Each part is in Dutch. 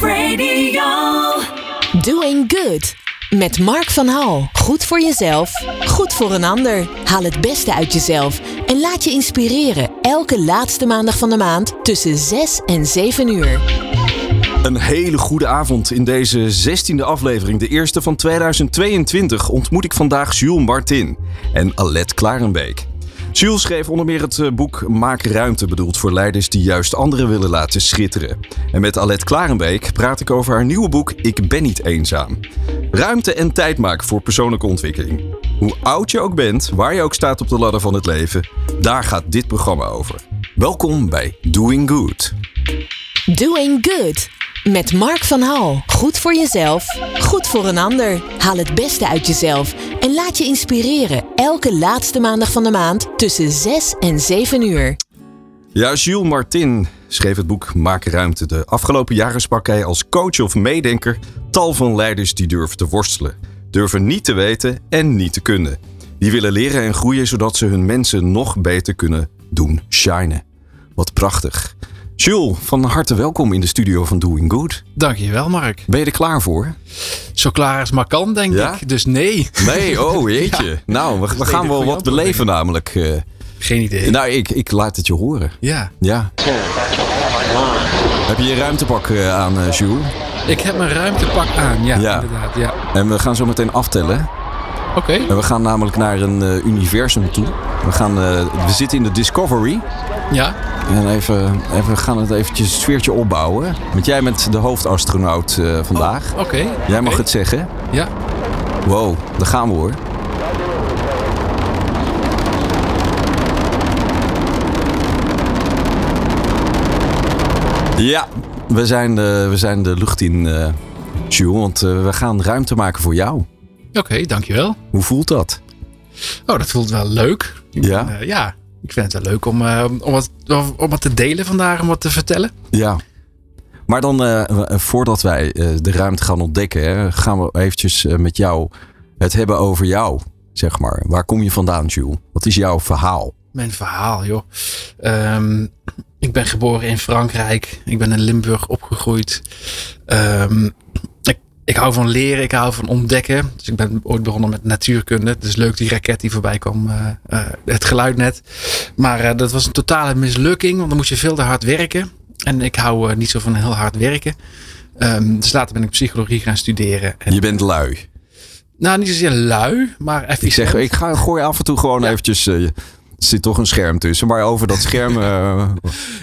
Radio. Doing Good. Met Mark van Hal. Goed voor jezelf, goed voor een ander. Haal het beste uit jezelf en laat je inspireren. Elke laatste maandag van de maand tussen 6 en 7 uur. Een hele goede avond. In deze 16e aflevering, de eerste van 2022, ontmoet ik vandaag Jules Martin en Alet Klarenbeek. Jules schreef onder meer het eh, boek Maak Ruimte, bedoeld voor leiders die juist anderen willen laten schitteren. En met Alet Klarenbeek praat ik over haar nieuwe boek Ik ben niet eenzaam. Ruimte en tijd maken voor persoonlijke ontwikkeling. Hoe oud je ook bent, waar je ook staat op de ladder van het leven, daar gaat dit programma over. Welkom bij Doing Good. Doing Good. Met Mark van Hal. Goed voor jezelf, goed voor een ander. Haal het beste uit jezelf en laat je inspireren. Elke laatste maandag van de maand tussen 6 en 7 uur. Ja, Jules Martin schreef het boek Maak Ruimte. De afgelopen jaren sprak hij als coach of meedenker tal van leiders die durven te worstelen. Durven niet te weten en niet te kunnen. Die willen leren en groeien zodat ze hun mensen nog beter kunnen doen shinen. Wat prachtig. Jules, van harte welkom in de studio van Doing Good. Dankjewel, Mark. Ben je er klaar voor? Zo klaar als maar kan, denk Ja? ik. Dus nee. Nee, oh jeetje. Nou, we, gaan wel wat beleven namelijk. eh. Geen idee. nou, ik, ik laat het je horen. Ja. Ja. Heb je je ruimtepak eh, aan, eh, Jules? Ik heb mijn ruimtepak aan. Ja, Ja. inderdaad. Ja. En we gaan zo meteen aftellen. Oké. En we gaan namelijk naar een universum toe. We, gaan, we zitten in de Discovery. Ja. En even, even, we gaan het eventjes een sfeertje opbouwen. Want jij bent de hoofdastronaut eh, vandaag. Oké. Jij mag het zeggen. Ja. Wow, daar gaan we hoor. Ja, we zijn de, we zijn de lucht in, Jules, want eh, we gaan ruimte maken voor jou. Oké, dankjewel. Hoe voelt dat? Oh, dat voelt wel leuk. Ja? ja. Ik vind het wel leuk om, eh, om, wat, om wat te delen vandaag, om wat te vertellen. Ja. Maar dan, eh, w- voordat wij eh, de ruimte gaan ontdekken, hè, gaan we eventjes eh, met jou het hebben over jou, zeg maar. Waar kom je vandaan, Jules? Wat is jouw verhaal? Mijn verhaal, joh. Ehm, ik ben geboren in Frankrijk. Ik ben in Limburg opgegroeid. Ehm, ik, ik hou van leren, ik hou van ontdekken. Dus ik ben ooit begonnen met natuurkunde. Het is leuk die raket die voorbij kwam, eh, eh, het geluid net. Maar eh, dat was een totale mislukking, want dan moest je veel te hard werken. En ik hou niet zo van heel hard werken. Ehm, dus later ben ik psychologie gaan studeren. En, Je bent lui. nou, niet zozeer lui, maar Ik efficiënt. zeg, ik ga, gooi af en toe gewoon Ja. eventjes... er zit toch een scherm tussen, maar over dat scherm...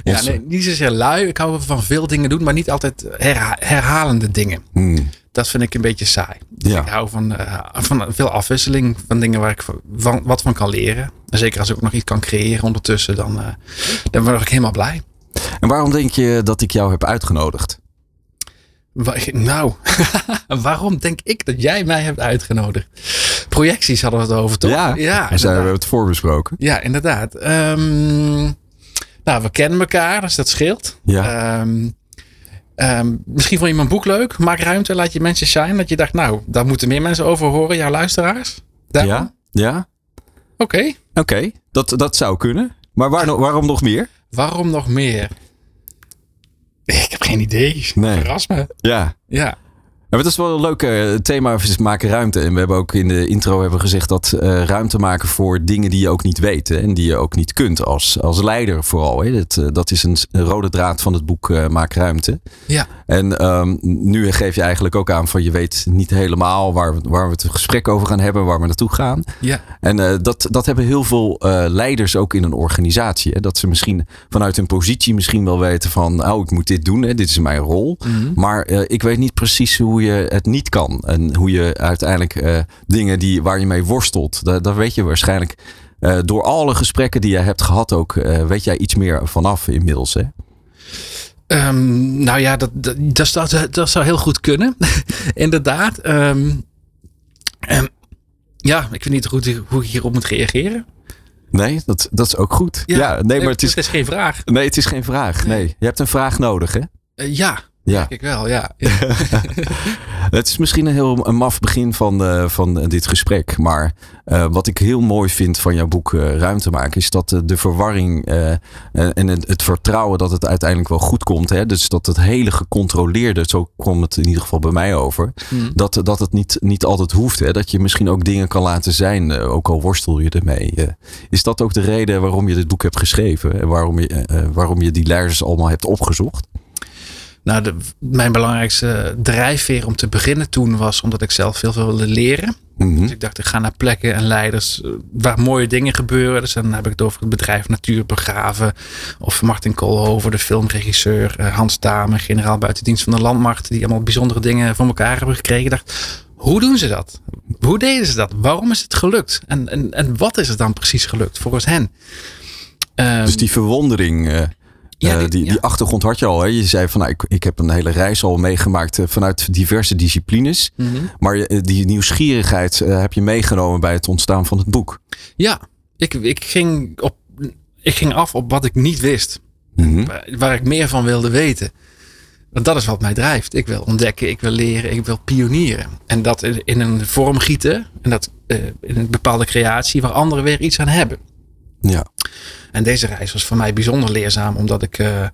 Ja, nee, niet zozeer lui. Ik hou van veel dingen doen, maar niet altijd herha- herhalende dingen. Hmm, Dat vind ik een beetje saai. Dus Ja. ik hou van, eh, van veel afwisseling, van dingen waar ik van, wat van kan leren. En zeker als ik ook nog iets kan creëren ondertussen, dan, eh, dan word ik helemaal blij. En waarom denk je dat ik jou heb uitgenodigd? Nou, waarom denk ik dat jij mij hebt uitgenodigd? Projecties hadden we het over, toch? Ja, ja, we zijn we het voorbesproken. Ja, inderdaad. Ehm, nou, we kennen elkaar, dus dat scheelt. Ja. Ehm, ehm, misschien vond je mijn boek leuk. Maak ruimte, laat je mensen shine. Dat je dacht, nou, daar moeten meer mensen over horen, jouw luisteraars. Daarom? Ja? Ja? Oké. Oké, dat, dat zou kunnen. Maar waar, waarom nog meer? Waarom nog meer? Ik heb geen idee. Nee. Verras me. Ja. Ja. Maar het is wel een leuk eh, thema, is maken ruimte. En we hebben ook in de intro hebben gezegd dat eh, ruimte maken voor dingen die je ook niet weet. hè, en die je ook niet kunt als, als leider vooral. Hè. Dat, eh, dat is een, rode draad van het boek eh, Maak ruimte. Ja. En ehm, nu geef je eigenlijk ook aan van je weet niet helemaal waar, we- waar we het gesprek over gaan hebben, waar we naartoe gaan. Ja. En dat, dat hebben heel veel leiders ook in een organisatie. Hè? Dat ze misschien vanuit hun positie misschien wel weten van... oh, ik moet dit doen, hè? dit is mijn rol. Maar eh, ik weet niet precies hoe je het niet kan. En hoe je uiteindelijk eh, dingen die, waar je mee worstelt... dat, dat weet je waarschijnlijk eh, door alle gesprekken die je hebt gehad ook... eh, weet jij iets meer vanaf inmiddels. Hè? Ehm, nou ja, dat, dat, dat, dat, dat zou heel goed kunnen. Inderdaad. Ehm, ehm, ja, ik weet niet goed hoe ik hierop moet reageren. Nee, dat, dat is ook goed. Ja, nee, maar het is, geen vraag. nee, het is geen vraag. Nee, je hebt een vraag nodig, hè? Ja, Ja. Denk ik wel, ja. het is misschien een heel een maf begin van, uh, van dit gesprek. Maar uh, wat ik heel mooi vind van jouw boek uh, Ruimte maken... is dat de verwarring en het, het, vertrouwen dat het uiteindelijk wel goed komt. Hè? Dus dat het hele gecontroleerde, zo kwam het in ieder geval bij mij over... Hmm. Dat, dat het niet, niet altijd hoeft. Hè? Dat je misschien ook dingen kan laten zijn, ook al worstel je ermee. is dat ook de reden waarom je dit boek hebt geschreven? En waarom je, waarom je die leiders allemaal hebt opgezocht? Nou, de, mijn belangrijkste drijfveer om te beginnen toen was omdat ik zelf veel wilde leren. Mhm. Dus ik dacht, ik ga naar plekken en leiders eh, waar mooie dingen gebeuren. Dus dan heb ik het over het bedrijf Natuur Begraven. Of Martin Koolhoven, de filmregisseur. Uh, Hans Dame, generaal buitendienst van de landmacht. Die allemaal bijzondere dingen voor elkaar hebben gekregen. Ik dacht, hoe doen ze dat? Hoe deden ze dat? Waarom is het gelukt? En, en, en wat is het dan precies gelukt volgens hen? dus die verwondering... Uh ja, eh, die, die achtergrond had je al. Hè? Je zei van nou, ik, ik heb een hele reis al meegemaakt uh, vanuit diverse disciplines. Mm -hmm. Maar uh, die nieuwsgierigheid heb je meegenomen bij het ontstaan van het boek. Ja, ik, ik, ging, op, ik ging af op wat ik niet wist. Mm -hmm. waar, waar, ik meer van wilde weten. Want dat is wat mij drijft. Ik wil ontdekken, ik wil leren, ik wil pionieren. En dat in, in een vorm gieten. En dat in een bepaalde creatie waar anderen weer iets aan hebben. Ja. En deze reis was voor mij bijzonder leerzaam, omdat ik. Uh,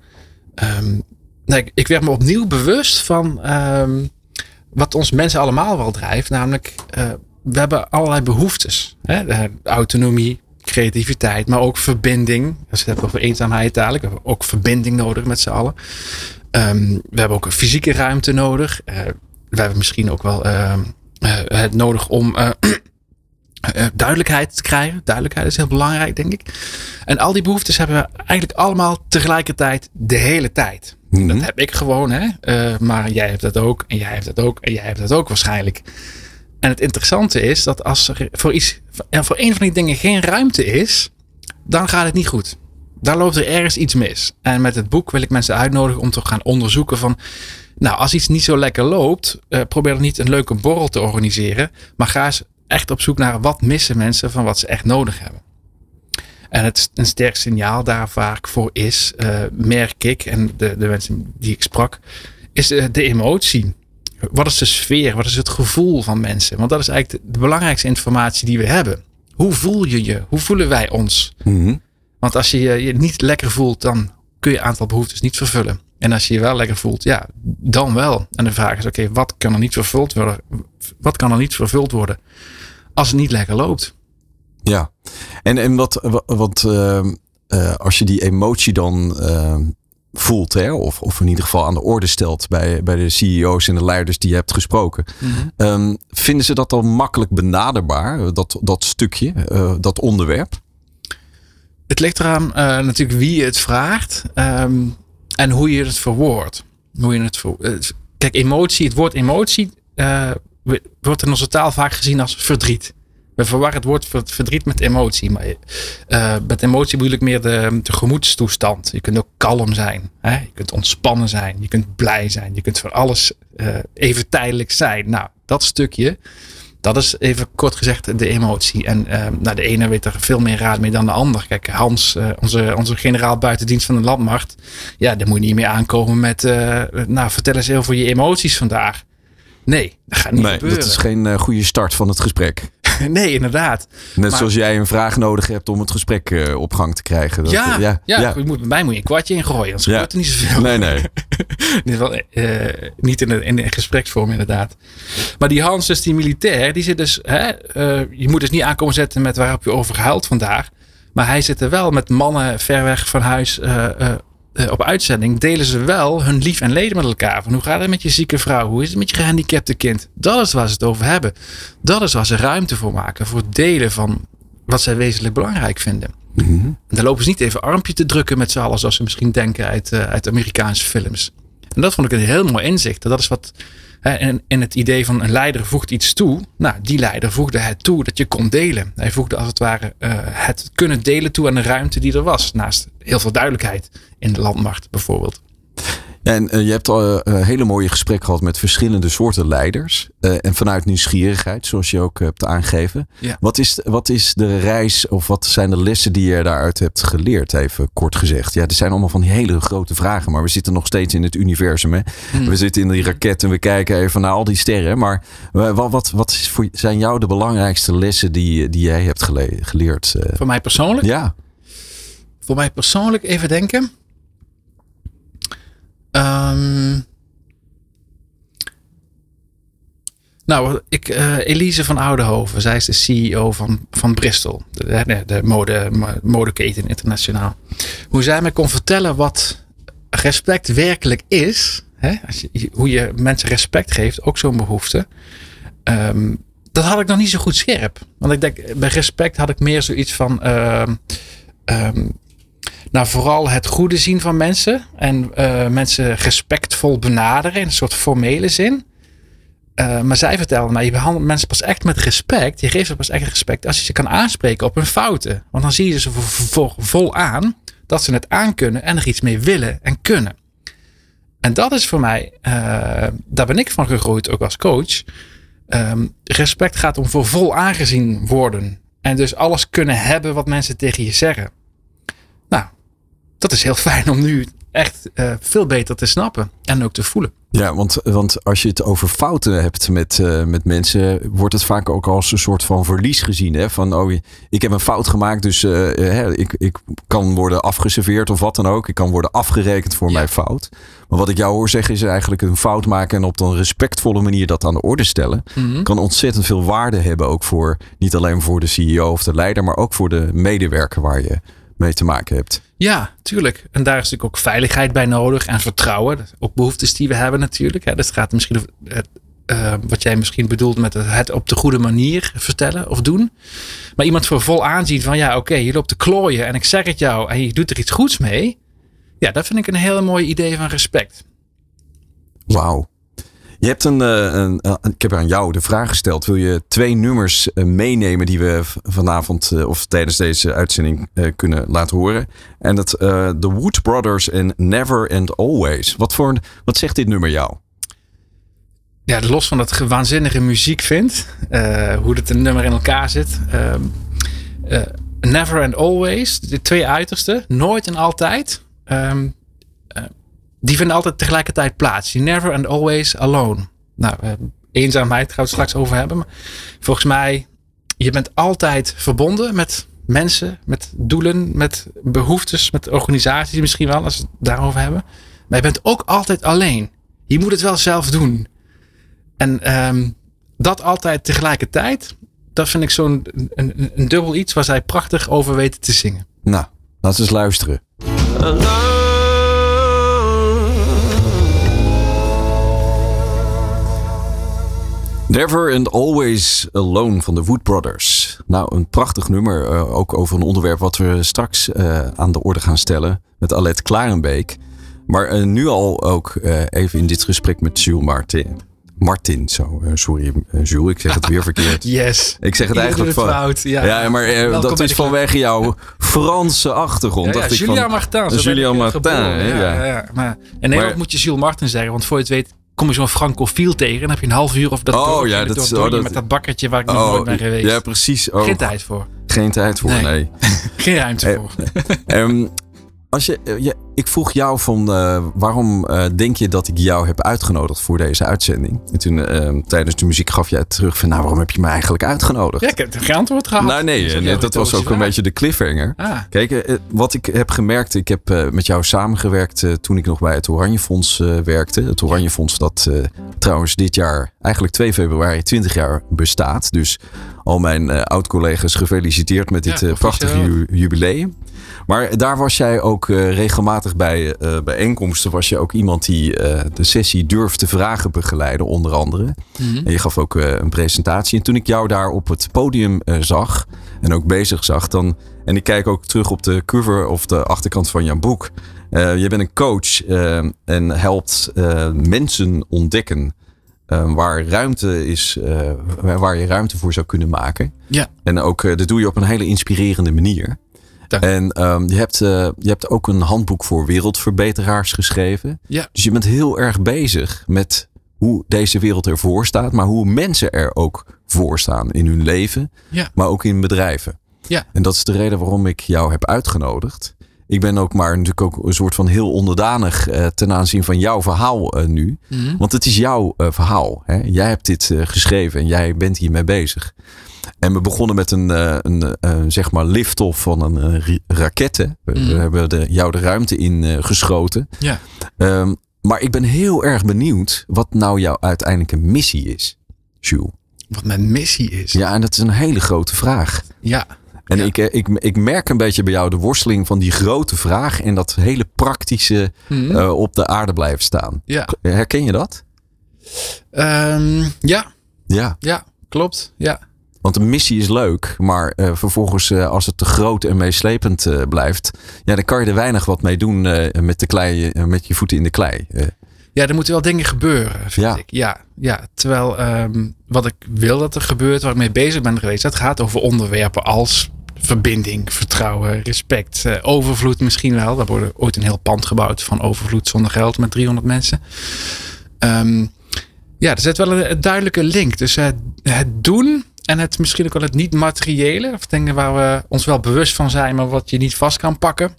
um, nee, ik werd me opnieuw bewust van um, wat ons mensen allemaal wel drijft. Namelijk, uh, we hebben allerlei behoeftes. Hè? autonomie, creativiteit, maar ook verbinding. Als je het hebt over eenzaamheid dadelijk, we hebben ook verbinding nodig met z'n allen. Um, we hebben ook een fysieke ruimte nodig. We hebben misschien ook wel het nodig om uh, duidelijkheid te krijgen. Duidelijkheid is heel belangrijk, denk ik. En al die behoeftes hebben we eigenlijk allemaal tegelijkertijd de hele tijd. Mhm. Dat heb ik gewoon, hè. Uh, maar jij hebt dat ook. En jij hebt dat ook. En jij hebt dat ook waarschijnlijk. En het interessante is dat als er voor, iets, voor een van die dingen geen ruimte is, dan gaat het niet goed. Daar loopt er ergens iets mis. En met het boek wil ik mensen uitnodigen om te gaan onderzoeken van. Nou, als iets niet zo lekker loopt, uh, probeer dan niet een leuke borrel te organiseren. Maar ga eens echt op zoek naar wat missen mensen van wat ze echt nodig hebben. En het, een sterk signaal daar vaak voor is, uh, merk ik, en de, de mensen die ik sprak, is de, de, emotie. Wat is de sfeer? Wat is het gevoel van mensen? Want dat is eigenlijk de, belangrijkste informatie die we hebben. Hoe voel je je? Hoe voelen wij ons? Mhm. Want als je je niet lekker voelt, dan kun je een aantal behoeftes niet vervullen. En als je je wel lekker voelt, ja, dan wel. En de vraag is, oké, wat kan er niet vervuld worden? Wat kan er niet vervuld worden als het niet lekker loopt? Ja, en, en wat, wat uh, uh, als je die emotie dan uh, voelt, hè, of, of in ieder geval aan de orde stelt bij, bij de CEO's en de leiders die je hebt gesproken, mm -hmm. vinden ze dat dan makkelijk benaderbaar, dat, dat stukje, dat onderwerp? Het ligt eraan natuurlijk wie je het vraagt. Um, en hoe je het verwoordt. Hoe je het ver... Eh, kijk, emotie, het woord emotie wordt in onze taal vaak gezien als verdriet. We verwarren het woord verdriet met emotie. Maar uh, met emotie bedoel ik meer de, de gemoedstoestand. Je kunt ook kalm zijn. Hè? Je kunt ontspannen zijn. Je kunt blij zijn. Je kunt voor alles uh, even tijdelijk zijn. Nou, dat stukje dat is even kort gezegd de emotie. En uh, nou, de ene weet er veel meer raad mee dan de ander. Kijk, Hans, onze, onze generaal buitendienst van de landmacht. Ja, daar moet je niet meer aankomen met. Nou, vertel eens over je emoties vandaag. Nee, dat gaat niet nee, gebeuren. Dat is geen goede start van het gesprek. nee, inderdaad. Net zoals jij een vraag nodig hebt om het gesprek uh, op gang te krijgen. Dat, ja, ja, ja, ja. Moet, bij mij moet je een kwartje ingooien, anders ja. gebeurt er niet zoveel. Nee, nee. wel, uh, niet in de, in de gespreksvorm inderdaad. Maar die Hans, dus die militair, die zit dus... Hè, uh, je moet dus niet aankomen zetten met waarop je over gehuild vandaag. Maar hij zit er wel met mannen ver weg van huis uh, op uitzending delen ze wel hun lief en leden met elkaar. Van hoe gaat het met je zieke vrouw? Hoe is het met je gehandicapte kind? Dat is waar ze het over hebben. Dat is waar ze ruimte voor maken. Voor het delen van wat zij wezenlijk belangrijk vinden. Mm -hmm. En dan lopen ze niet even armpje te drukken met z'n allen. Zoals ze misschien denken uit, uh, uit Amerikaanse films. En dat vond ik een heel mooi inzicht. Dat is wat en, en het idee van een leider voegt iets toe. Nou, die leider voegde het toe dat je kon delen. Hij voegde als het ware uh, het kunnen delen toe aan de ruimte die er was. Naast heel veel duidelijkheid in de landmacht bijvoorbeeld. En uh, je hebt al een hele mooie gesprek gehad met verschillende soorten leiders. Uh, en vanuit nieuwsgierigheid, zoals je ook hebt aangegeven. Ja. Wat, is, wat is de reis of wat zijn de lessen die je daaruit hebt geleerd, even kort gezegd? Ja, er zijn allemaal van die hele grote vragen, maar we zitten nog steeds in het universum. Hè? Hmm. We zitten in die raket en we kijken even naar al die sterren. Maar wat, wat, wat is voor, zijn jou de belangrijkste lessen die, die jij hebt gele, geleerd? Voor mij persoonlijk? Ja. Voor mij persoonlijk even denken. Um, nou, ik, uh, Elise van Oudenhoven, zij is de CEO van, van Bristol, de, de, de mode, modeketen internationaal. Hoe zij mij kon vertellen wat respect werkelijk is, hè? Als hoe je mensen respect geeft, ook zo'n behoefte. Um, dat had ik nog niet zo goed scherp. Want ik denk, bij respect had ik meer zoiets van. Um, nou, vooral het goede zien van mensen. En uh, mensen respectvol benaderen in een soort formele zin. Uh, maar zij vertelde mij, je behandelt mensen pas echt met respect. Je geeft ze pas echt respect als je ze kan aanspreken op hun fouten. Want dan zie je ze vol, vol aan dat ze het aankunnen en er iets mee willen en kunnen. En dat is voor mij, uh, daar ben ik van gegroeid, ook als coach. Um, respect gaat om voor vol aangezien worden. En dus alles kunnen hebben wat mensen tegen je zeggen. Dat is heel fijn om nu echt uh, veel beter te snappen en ook te voelen. Ja, want, want als je het over fouten hebt met, uh, met mensen, wordt het vaak ook als een soort van verlies gezien. Hè? Van, oh, ik heb een fout gemaakt, dus uh, ik, ik kan worden afgeserveerd of wat dan ook. Ik kan worden afgerekend voor ja. mijn fout. Maar wat ik jou hoor zeggen is eigenlijk een fout maken en op een respectvolle manier dat aan de orde stellen. Mm -hmm. Kan ontzettend veel waarde hebben, ook voor niet alleen voor de CEO of de leider, maar ook voor de medewerker waar je mee te maken hebt. Ja, tuurlijk. En daar is natuurlijk ook veiligheid bij nodig en vertrouwen. Ook behoeftes die we hebben natuurlijk. Ja, dus het gaat misschien het, uh, wat jij misschien bedoelt met het op de goede manier vertellen of doen. Maar iemand voor vol aanzien van ja, oké, okay, je loopt te klooien en ik zeg het jou en je doet er iets goeds mee. Ja, dat vind ik een heel mooi idee van respect. Wauw. Je hebt een, een, een, ik heb aan jou de vraag gesteld. Wil je twee nummers meenemen die we vanavond of tijdens deze uitzending kunnen laten horen? En dat uh, The Wood Brothers en Never and Always. Wat, voor, wat zegt dit nummer jou? Ja, los van dat ik waanzinnige muziek vind, uh, hoe het een nummer in elkaar zit. Uh, never and Always, de twee uitersten, nooit en altijd. Um, die vinden altijd tegelijkertijd plaats. Die never and always alone. Nou, eenzaamheid gaan we het straks over hebben. Maar volgens mij, je bent altijd verbonden met mensen, met doelen, met behoeftes, met organisaties misschien wel, als we het daarover hebben. Maar je bent ook altijd alleen. Je moet het wel zelf doen. En um, dat altijd tegelijkertijd, dat vind ik zo'n een, een, een, dubbel iets waar zij prachtig over weten te zingen. Nou, laten we eens luisteren. Never and Always Alone van de Wood Brothers. Nou, een prachtig nummer. Uh, ook over een onderwerp wat we straks uh, aan de orde gaan stellen. Met Alet Klarenbeek. Maar uh, nu al ook even in dit gesprek met Jules Martin. Martin, zo. sorry, Jules, ik zeg het weer verkeerd. Yes. Ik zeg het Iedereen eigenlijk van. fout, ja. ja, maar dat is vanwege jouw Franse achtergrond. Ja, ja, dacht ik Julian van, Martin. ik, Martin, geboren. hè, Ja, ja. ja, Maar in Nederland Maar- moet je Jules Martin zeggen, want voor je het weet kom je zo'n francofiel tegen. En heb je een half uur of dat Oh, ja, dat is- dorpje oh, dat- met dat bakkertje waar ik nog Oh, nooit ben geweest. ja, precies. Oh, Geen tijd voor. Geen tijd voor, Nee. nee. Geen ruimte Eh, voor. Ehm, als je, eh, je- ik vroeg jou van eh, waarom eh, denk je dat ik jou heb uitgenodigd voor deze uitzending? En toen tijdens de muziek gaf jij terug van nou waarom heb je me eigenlijk uitgenodigd? Ja, ik heb geen antwoord gehad. nou nee, Dat was ook een beetje de cliffhanger. Ah, Kijk, wat ik heb gemerkt, ik heb met jou samengewerkt toen ik nog bij het Oranje Fonds werkte. Het Oranje Fonds dat trouwens dit jaar, eigenlijk 2 februari, 20 jaar bestaat. Dus al mijn oud-collega's gefeliciteerd met dit Ja, prachtige ju- jubileum. Maar daar was jij ook eh, regelmatig bij eh, bijeenkomsten. Was je ook iemand die eh, de sessie durft te vragen begeleiden, onder andere. mhm. En je gaf ook een presentatie. En toen ik jou daar op het podium zag en ook bezig zag, dan. En ik kijk ook terug op de cover of de achterkant van jouw boek. Je bent een coach en helpt mensen ontdekken waar ruimte is, waar je ruimte voor zou kunnen maken. Ja. En ook, dat doe je op een hele inspirerende manier. Dank. En ehm, je, hebt, eh, je hebt ook een handboek voor wereldverbeteraars geschreven. Ja. Dus je bent heel erg bezig met hoe deze wereld ervoor staat, maar hoe mensen er ook voor staan in hun leven, Ja. maar ook in bedrijven. Ja. En dat is de reden waarom ik jou heb uitgenodigd. Ik ben ook maar natuurlijk ook een soort van heel onderdanig eh, ten aanzien van jouw verhaal eh, nu. Mhm. Want het is jouw verhaal. Hè? Jij hebt dit geschreven en jij bent hiermee bezig. En we begonnen met een, eh, een eh, zeg maar lift-off van een eh, raketten. We, Mhm. hebben de, jou de ruimte in geschoten. Ja. Ehm, maar ik ben heel erg benieuwd wat nou jouw uiteindelijke missie is, Jules. Wat mijn missie is. Ja, en dat is een hele grote vraag. Ja. En Ja. ik, ik, ik merk een beetje bij jou de worsteling van die grote vraag en dat hele praktische Mhm. op de aarde blijven staan. ja. Herken je dat? Ehm, ja. Ja. Ja. Klopt. Ja. Want een missie is leuk, maar eh, vervolgens eh, als het te groot en meeslepend eh, blijft, ja, dan kan je er weinig wat mee doen met, de klei, met je voeten in de klei. Ja, er moeten wel dingen gebeuren, vind Ja. ik. Ja, ja. Terwijl ehm, wat ik wil dat er gebeurt, waar ik mee bezig ben geweest, dat gaat over onderwerpen als verbinding, vertrouwen, respect, overvloed misschien wel. Daar wordt ooit een heel pand gebouwd van overvloed zonder geld met 300 mensen. Ehm, ja, er zit wel een, een duidelijke link tussen het, het doen en het misschien ook wel het niet-materiële. Of dingen waar we ons wel bewust van zijn, maar wat je niet vast kan pakken.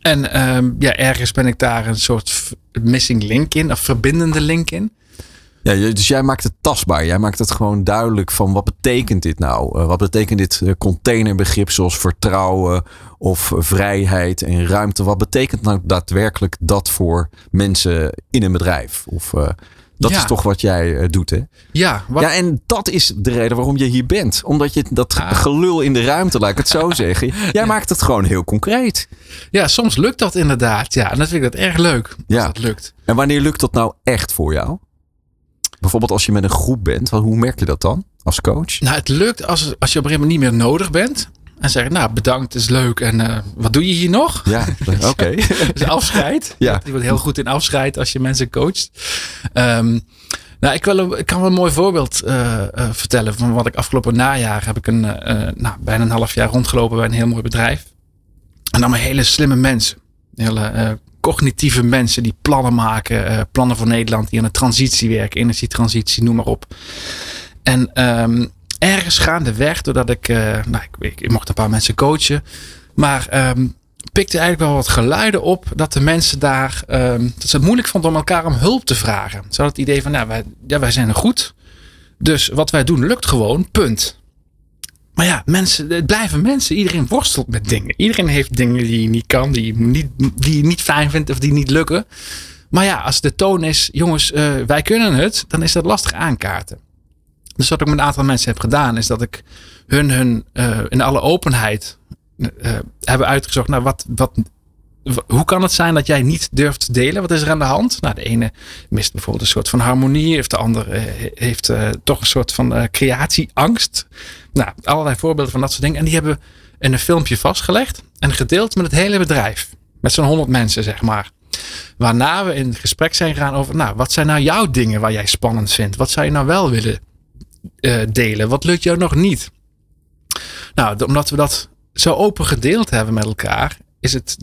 En ehm, ja, ergens ben ik daar een soort missing link in, of verbindende link in. ja, dus jij maakt het tastbaar. Jij maakt het gewoon duidelijk van wat betekent dit nou? Eh, wat betekent dit eh, containerbegrip zoals vertrouwen of vrijheid en ruimte? Wat betekent nou daadwerkelijk dat voor mensen in een bedrijf? Of eh, dat Ja. is toch wat jij eh, doet, hè? Ja, wat, Ja, en dat is de reden waarom je hier bent. Omdat je dat Ah. gelul in de ruimte, laat ik het zo zeggen. Jij maakt het gewoon heel concreet. ja, soms lukt dat inderdaad. Ja, en dat vind ik dat erg leuk. Ja. Als dat lukt. En wanneer lukt dat nou echt voor jou? Bijvoorbeeld als je met een groep bent, hoe merk je dat dan als coach? Nou, het lukt als, als je op een gegeven moment niet meer nodig bent. En zeggen, nou bedankt, is leuk. En eh, wat doe je hier nog? Ja, oké. Dus afscheid. Ja. Je wordt heel goed in afscheid als je mensen coacht. Ehm, nou, ik, wil, ik kan wel een mooi voorbeeld eh, eh, vertellen van wat ik afgelopen najaar heb ik een, nou, bijna een half jaar rondgelopen bij een heel mooi bedrijf. En dan maar hele slimme mensen. Hele cognitieve mensen die plannen maken, plannen voor Nederland, die aan de transitie werken, energietransitie, noem maar op. En ehm, ergens gaandeweg, doordat ik, eh, nou, ik, ik, mocht een paar mensen coachen, maar ehm, pikte eigenlijk wel wat geluiden op dat de mensen daar, ehm, dat ze het moeilijk vonden om elkaar om hulp te vragen. Ze hadden het idee van, nou, wij, ja, wij zijn er goed, dus wat wij doen lukt gewoon, punt. Maar ja, mensen, het blijven mensen. Iedereen worstelt met dingen. Iedereen heeft dingen die je niet kan, die je niet, die je niet fijn vindt of die niet lukken. Maar ja, als de toon is, jongens, eh, wij kunnen het, dan is dat lastig aankaarten. Dus wat ik met een aantal mensen heb gedaan, is dat ik hun, hun eh, in alle openheid eh, hebben uitgezocht. Nou, wat, wat, hoe kan het zijn dat jij niet durft te delen? Wat is er aan de hand? Nou, de ene mist bijvoorbeeld een soort van harmonie, of de ander eh, heeft toch een soort van creatieangst. Nou, allerlei voorbeelden van dat soort dingen. En die hebben we in een filmpje vastgelegd en gedeeld met het hele bedrijf. Met zo'n 100 mensen, zeg maar. Waarna we in gesprek zijn gegaan over, nou, wat zijn nou jouw dingen waar jij spannend vindt? Wat zou je nou wel willen eh, delen? Wat lukt jou nog niet? Nou, omdat we dat zo open gedeeld hebben met elkaar, is het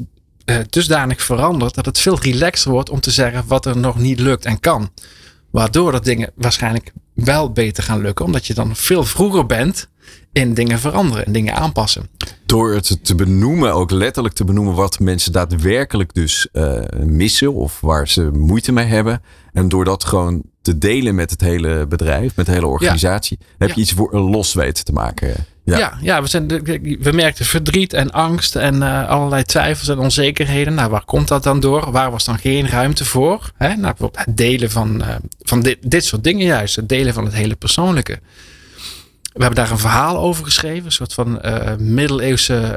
eh, dusdanig veranderd dat het veel relaxer wordt om te zeggen wat er nog niet lukt en kan. Waardoor dat dingen waarschijnlijk wel beter gaan lukken, omdat je dan veel vroeger bent in dingen veranderen en dingen aanpassen. Door het te benoemen, ook letterlijk te benoemen wat mensen daadwerkelijk dus eh, missen of waar ze moeite mee hebben. En door dat gewoon te delen met het hele bedrijf, met de hele organisatie, heb je Ja. iets voor, los weten te maken. Ja. Ja, ja, we, zijn, we merkten verdriet en angst en eh, allerlei twijfels en onzekerheden. Nou, waar komt dat dan door? Waar was dan geen ruimte voor? Hè? Nou, bijvoorbeeld het delen van, eh, van dit, dit soort dingen juist. Het delen van het hele persoonlijke. We hebben daar een verhaal over geschreven. Een soort van eh, middeleeuwse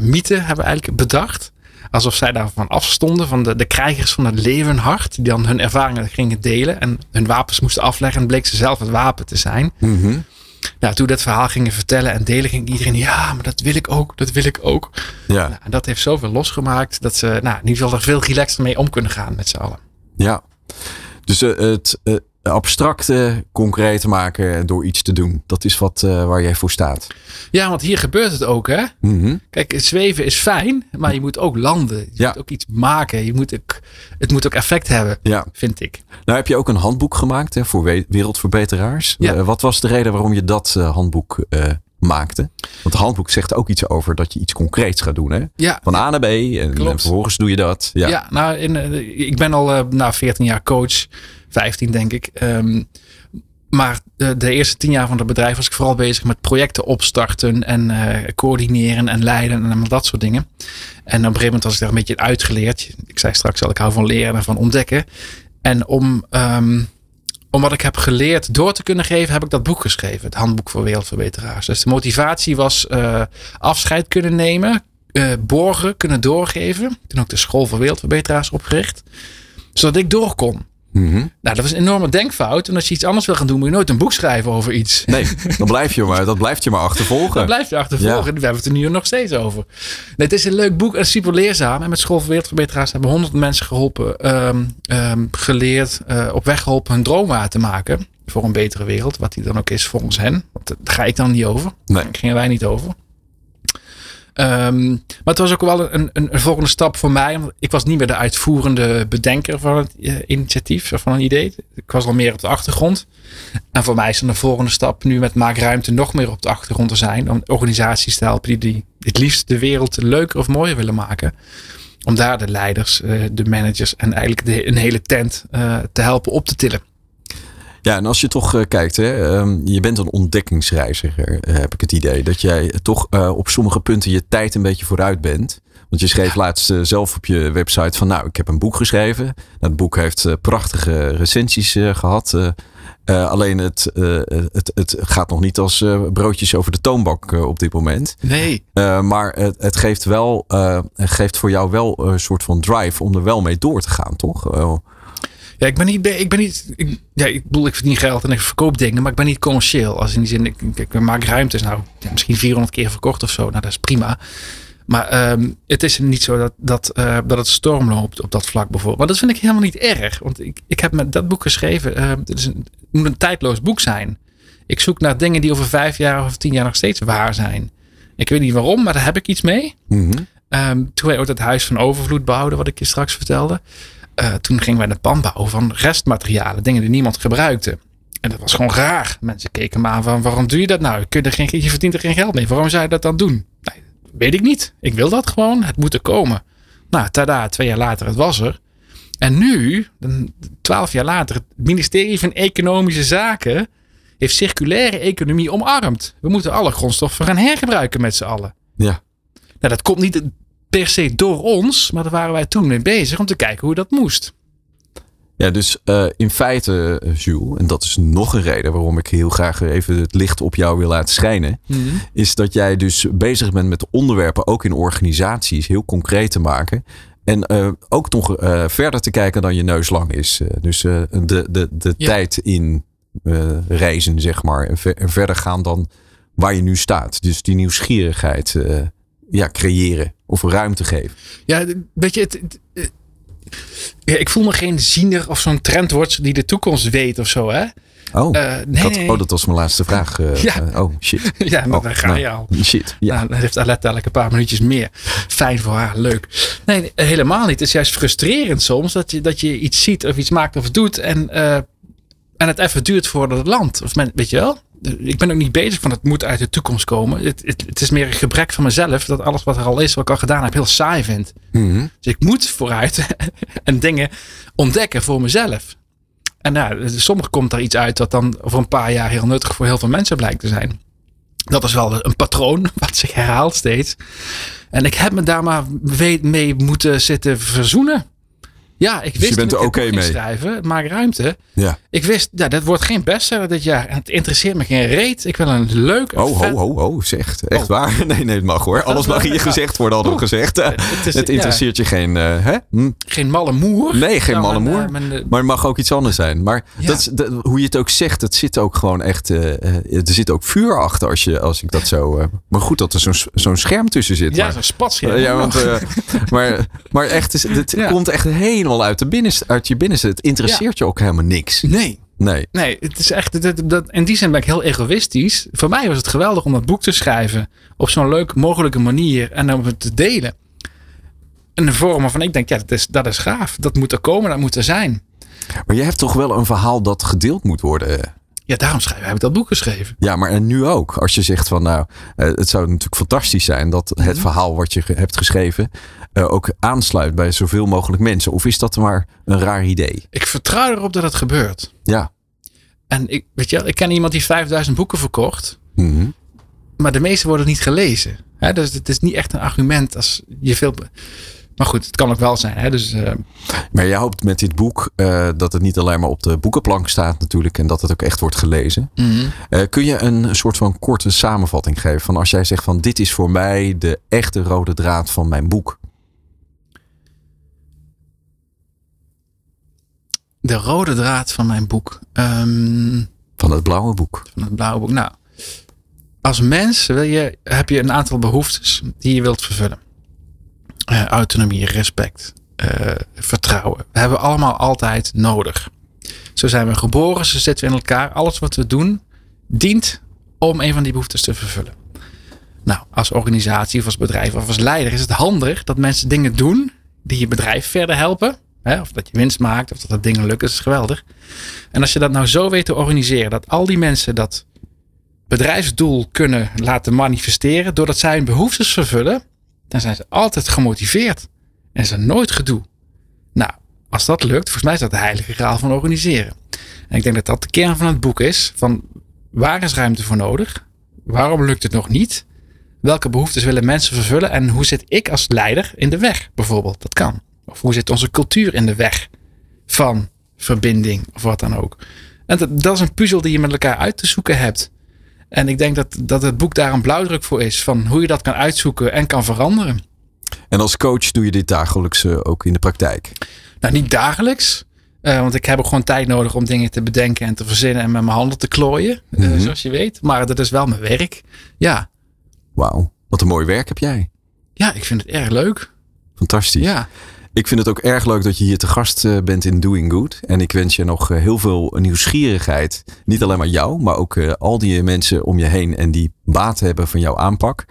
mythe hebben we eigenlijk bedacht. Alsof zij daarvan afstonden, van de, de krijgers van het leeuwenhart. Die dan hun ervaringen gingen delen en hun wapens moesten afleggen. En bleek ze zelf het wapen te zijn. Mhm. Nou, toen dat verhaal gingen vertellen en delen, ging iedereen, ja, maar dat wil ik ook, dat wil ik ook. ja. Nou, en dat heeft zoveel losgemaakt dat ze, nou, in ieder geval er veel relaxter mee om kunnen gaan met z'n allen. Ja. Dus eh, het, eh, abstracte concreet maken door iets te doen. Dat is wat uh, waar jij voor staat. Ja, want hier gebeurt het ook, hè? Mm -hmm. Kijk, zweven is fijn, maar je moet ook landen. Je Ja. moet ook iets maken. Je moet ook, het moet ook effect hebben, Ja. vind ik. Nou heb je ook een handboek gemaakt hè, voor we- wereldverbeteraars. Ja. Eh, wat was de reden waarom je dat eh, handboek eh, maakte? Want het handboek zegt ook iets over dat je iets concreets gaat doen. Hè? Ja, Van A naar B en, vervolgens doe je dat. Ja. Ja, nou, in, eh, ik ben al eh nou, 14 jaar coach, 15 denk ik. Ehm, maar de, eerste 10 jaar van het bedrijf was ik vooral bezig met projecten opstarten en eh, coördineren en leiden en dat soort dingen. En op een gegeven moment was ik daar een beetje uitgeleerd. Ik zei straks al, ik hou van leren en van ontdekken. En om, ehm, om wat ik heb geleerd door te kunnen geven, heb ik dat boek geschreven. Het Handboek voor Wereldverbeteraars. Dus de motivatie was eh, afscheid kunnen nemen, eh, borgen, kunnen doorgeven. Toen ook de School voor Wereldverbeteraars opgericht. Zodat ik door kon. Mhm. Nou, dat was een enorme denkfout. En als je iets anders wil gaan doen, moet je nooit een boek schrijven over iets. Nee, dan blijf je maar, dat blijft je maar achtervolgen. Dan blijf je achtervolgen. Ja. We hebben het er nu nog steeds over. Nee, het is een leuk boek en super leerzaam. En met School voor Wereldverbeteraars hebben honderd mensen geholpen, ehm, ehm, geleerd, eh, op weg geholpen hun droom waar te maken. Voor een betere wereld, wat die dan ook is volgens hen. Want daar ga ik dan niet over. Nee. Daar gingen wij niet over. Ehm, maar het was ook wel een, een, een volgende stap voor mij. Want ik was niet meer de uitvoerende bedenker van het eh, initiatief, of van een idee. Ik was al meer op de achtergrond. En voor mij is het een volgende stap nu met Maak Ruimte nog meer op de achtergrond te zijn. Om organisaties te helpen die, die het liefst de wereld leuker of mooier willen maken. Om daar de leiders, eh, de managers en eigenlijk een hele tent eh, te helpen op te tillen. Ja, en als je toch eh, kijkt, hè, ehm, je bent een ontdekkingsreiziger, eh, heb ik het idee. Dat jij toch eh, op sommige punten je tijd een beetje vooruit bent. Want je schreef laatst zelf op je website van, nou, ik heb een boek geschreven. Nou, het boek heeft prachtige recensies eh, gehad. Eh, eh, alleen het, het, het gaat nog niet als broodjes over de toonbank op dit moment. Nee. Maar het, het geeft, wel, geeft voor jou wel een soort van drive om er wel mee door te gaan, toch? Ja, ik ben niet. Ik ben niet ik, ja, ik bedoel, ik verdien geld en ik verkoop dingen, maar ik ben niet commercieel. Als in die zin, ik, ik, ik maak ruimtes. Nou, ja, misschien 400 keer verkocht of zo. Nou, dat is prima. Maar ehm, het is niet zo dat, dat, eh, dat het storm loopt op dat vlak bijvoorbeeld. Maar dat vind ik helemaal niet erg. Want ik, ik heb met dat boek geschreven. ehm, het, is een, het moet een tijdloos boek zijn. Ik zoek naar dingen die over vijf jaar of tien jaar nog steeds waar zijn. Ik weet niet waarom, maar daar heb ik iets mee. mhm. Ehm, toen wij ook het huis van overvloed bouwden, wat ik je straks vertelde. Eh, toen gingen wij een pand bouwen van restmaterialen, dingen die niemand gebruikte. En dat was gewoon raar. Mensen keken me aan van, waarom doe je dat nou? Je, er geen, je verdient er geen geld mee. Waarom zou je dat dan doen? Nee, weet ik niet. Ik wil dat gewoon. Het moet er komen. Nou, tada, twee jaar later, het was er. En nu, twaalf jaar later, het ministerie van Economische Zaken heeft circulaire economie omarmd. We moeten alle grondstoffen gaan hergebruiken met z'n allen. Ja. Nou, dat komt niet per se door ons, maar daar waren wij toen mee bezig om te kijken hoe dat moest. Ja, dus eh, in feite, eh, Jules, en dat is nog een reden waarom ik heel graag even het licht op jou wil laten schijnen, is dat jij dus bezig bent met onderwerpen ook in organisaties heel concreet te maken. En eh, ook nog verder te kijken dan je neus lang is. Dus de, de, de Ja. tijd in reizen, zeg maar. En, ver- en verder gaan dan waar je nu staat. Dus die nieuwsgierigheid ja, creëren of ruimte geven. Ja, weet je, het, ja, ik voel me geen ziener of zo'n trendwatcher die de toekomst weet of zo, hè? Oh, Eh, nee, had- oh dat was mijn laatste vraag. eh, Ja. eh, oh, shit. Ja, maar Oh, daar ga nou, je al. Shit. Ja. Nou, dan heeft dadelijk een paar minuutjes meer. Fijn voor haar, leuk. Nee, helemaal niet. Het is juist frustrerend soms dat je, dat je iets ziet of iets maakt of doet en, eh, en het even duurt voordat het landt. Of men, weet je wel? Ik ben ook niet bezig van het moet uit de toekomst komen. Het, het, het is meer een gebrek van mezelf dat alles wat er al is, wat ik al gedaan heb, heel saai vind. Mhm. Dus ik moet vooruit en dingen ontdekken voor mezelf. En nou, soms komt er iets uit wat dan over een paar jaar heel nuttig voor heel veel mensen blijkt te zijn. Dat is wel een patroon wat zich herhaalt steeds. En ik heb me daar maar mee moeten zitten verzoenen. Ja, ik wist je bent er oké mee? schrijven, maak ruimte. Ja. Ik wist, ja, dat wordt geen bestseller dit jaar. En het interesseert me geen reet. Ik wil een leuk, Oh, vet- ho, ho, ho, zegt. Echt Oh. waar? Nee, nee, het mag hoor. Alles mag hier gezegd worden, hadden we gezegd. het is- Het interesseert je geen, eh, hè? Hm? geen malle moer. Nee, geen Nou, malle moer. eh, eh, Maar het mag ook iets anders zijn. Maar Ja. dat hoe je het ook zegt, het zit ook gewoon echt. er zit ook vuur achter als, je, als ik dat zo. maar goed dat er zo'n zo'n scherm tussen zit. ja, zo'n spatscherm. Ja, want, maar, maar echt, is- het komt echt helemaal uit, de binnenste, uit je binnenste. Het interesseert je ook helemaal niks. Nee. Nee. Nee, het is echt. Dat, dat, in die zin ben ik heel egoïstisch. Voor mij was het geweldig om dat boek te schrijven. Op zo'n leuk mogelijke manier. En om het te delen. In een vorm waarvan ik denk, ja, dat is, dat is gaaf. Dat moet er komen, dat moet er zijn. Maar je hebt toch wel een verhaal dat gedeeld moet worden. Ja, daarom schrijf, heb ik dat boek geschreven. Ja, maar en nu ook. Als je zegt van nou, eh, het zou natuurlijk fantastisch zijn dat het Mhm. verhaal wat je hebt geschreven eh, ook aansluit bij zoveel mogelijk mensen. Of is dat maar een raar idee? Ik vertrouw erop dat het gebeurt. Ja. En ik, weet je, wel, ik ken iemand die 5000 boeken verkocht. Mhm. Maar de meeste worden niet gelezen. Hè? Dus het is niet echt een argument als je veel. Maar goed, het kan ook wel zijn. Hè? Dus eh, Maar jij hoopt met dit boek eh, dat het niet alleen maar op de boekenplank staat natuurlijk en dat het ook echt wordt gelezen. Eh, kun je een soort van korte samenvatting geven van als jij zegt van dit is voor mij de echte rode draad van mijn boek? de rode draad van mijn boek. Ehm, Van het blauwe boek. van het blauwe boek. Nou, als mens wil je, heb je een aantal behoeftes die je wilt vervullen. Eh, autonomie, respect, eh, vertrouwen. We hebben allemaal altijd nodig. Zo zijn we geboren, zo zitten we in elkaar. Alles wat we doen dient om een van die behoeftes te vervullen. Nou, als organisatie of als bedrijf of als leider is het handig dat mensen dingen doen die je bedrijf verder helpen. Hè, of dat je winst maakt, of dat dat dingen lukken, is geweldig. En als je dat nou zo weet te organiseren, dat al die mensen dat bedrijfsdoel kunnen laten manifesteren, doordat zij hun behoeftes vervullen, dan zijn ze altijd gemotiveerd. En er nooit gedoe. Nou, als dat lukt, volgens mij is dat de heilige graal van organiseren. En ik denk dat dat de kern van het boek is. Van waar is ruimte voor nodig? Waarom lukt het nog niet? Welke behoeftes willen mensen vervullen? En hoe zit ik als leider in de weg, bijvoorbeeld? Dat kan. Of hoe zit onze cultuur in de weg van verbinding of wat dan ook? En dat is een puzzel die je met elkaar uit te zoeken hebt. En ik denk dat, dat het boek daar een blauwdruk voor is. Van hoe je dat kan uitzoeken en kan veranderen. En als coach doe je dit dagelijks eh, ook in de praktijk. Nou, niet dagelijks. eh, want ik heb ook gewoon tijd nodig om dingen te bedenken en te verzinnen en met mijn handen te klooien. eh, Mhm. zoals je weet. Maar dat is wel mijn werk. Ja. Wauw, wat een mooi werk heb jij. ja, ik vind het erg leuk. Fantastisch. Ja. Ik vind het ook erg leuk dat je hier te gast eh, bent in Doing Good. En ik wens je nog eh, heel veel nieuwsgierigheid. Niet alleen maar jou, maar ook eh, al die mensen om je heen en die baat hebben van jouw aanpak.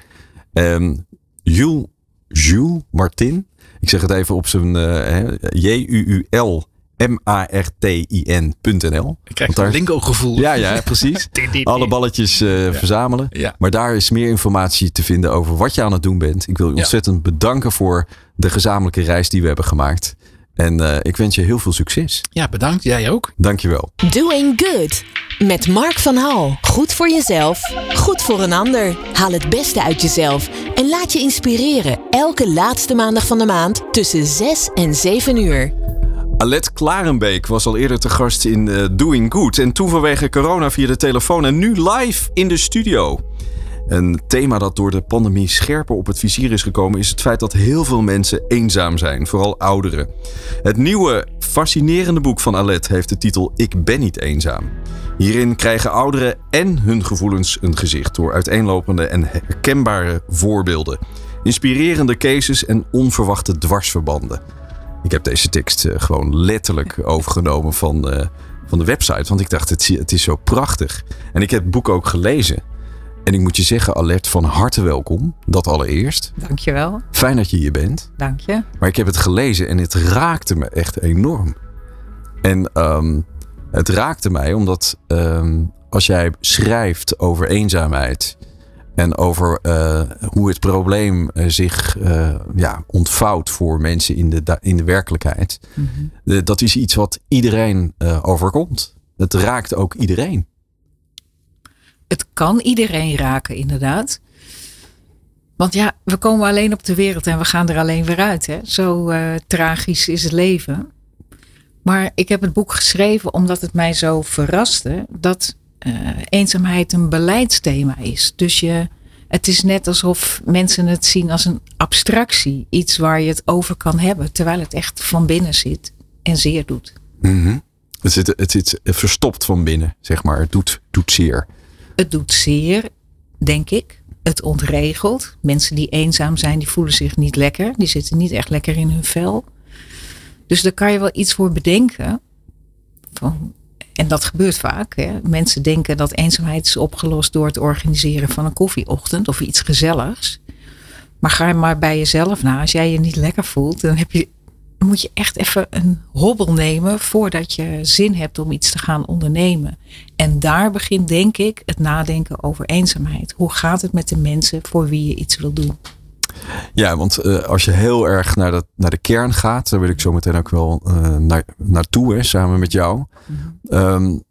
Ehm Jules, Martin. Ik zeg het even op zijn eh, J-U-U-L M-A-R-T-I-N.nl. Ik krijg Want daar- een lingo gevoel. Ja, ja, precies. Alle balletjes eh, verzamelen. Ja. Maar daar is meer informatie te vinden over wat je aan het doen bent. Ik wil je Ja. ontzettend bedanken voor de gezamenlijke reis die we hebben gemaakt. En eh, ik wens je heel veel succes. ja, bedankt. Jij ook. Dankjewel. Doing Good. Met Mark van Hal. Goed voor jezelf, goed voor een ander. Haal het beste uit jezelf en laat je inspireren. Elke laatste maandag van de maand tussen 6 en 7 uur. Alet Klarenbeek was al eerder te gast in eh, Doing Good. En toen vanwege corona via de telefoon en nu live in de studio. Een thema dat door de pandemie scherper op het vizier is gekomen... is het feit dat heel veel mensen eenzaam zijn, vooral ouderen. Het nieuwe, fascinerende boek van Alet heeft de titel Ik ben niet eenzaam. Hierin krijgen ouderen en hun gevoelens een gezicht... door uiteenlopende en herkenbare voorbeelden. Inspirerende cases en onverwachte dwarsverbanden. Ik heb deze tekst eh, gewoon letterlijk overgenomen van, eh, van de website. Want ik dacht, het, het is zo prachtig. En ik heb het boek ook gelezen. En ik moet je zeggen, Alert, van harte welkom. Dat allereerst. Dankjewel, Fijn dat je hier bent. dank je. Maar ik heb het gelezen en het raakte me echt enorm. En ehm, het raakte mij omdat ehm, als jij schrijft over eenzaamheid en over eh, hoe het probleem eh, zich eh, ja, ontvouwt voor mensen in de, in de werkelijkheid, eh, dat is iets wat iedereen overkomt. Het raakt ook iedereen. Het kan iedereen raken, inderdaad. Want ja, we komen alleen op de wereld en we gaan er alleen weer uit. Hè? Zo tragisch is het leven. Maar ik heb het boek geschreven omdat het mij zo verraste dat eenzaamheid een beleidsthema is. Dus je, het is net alsof mensen het zien als een abstractie. Iets waar je het over kan hebben, terwijl het echt van binnen zit en zeer doet. Het zit, het zit verstopt van binnen, zeg maar. Het doet, doet zeer. Het doet zeer, denk ik. Het ontregelt. Mensen die eenzaam zijn, die voelen zich niet lekker. Die zitten niet echt lekker in hun vel. Dus daar kan je wel iets voor bedenken. Van, en dat gebeurt vaak. Hè. Mensen denken dat eenzaamheid is opgelost door het organiseren van een koffieochtend of iets gezelligs. Maar ga maar bij jezelf na. Als jij je niet lekker voelt, dan, heb je, moet je echt even een hobbel nemen voordat je zin hebt om iets te gaan ondernemen. En daar begint, denk ik, het nadenken over eenzaamheid. Hoe gaat het met de mensen voor wie je iets wil doen? Ja, want uh, als je heel erg naar de, naar de kern gaat, daar wil ik zo meteen ook wel uh, naar, naartoe, hè, samen met jou. Mm -hmm. um,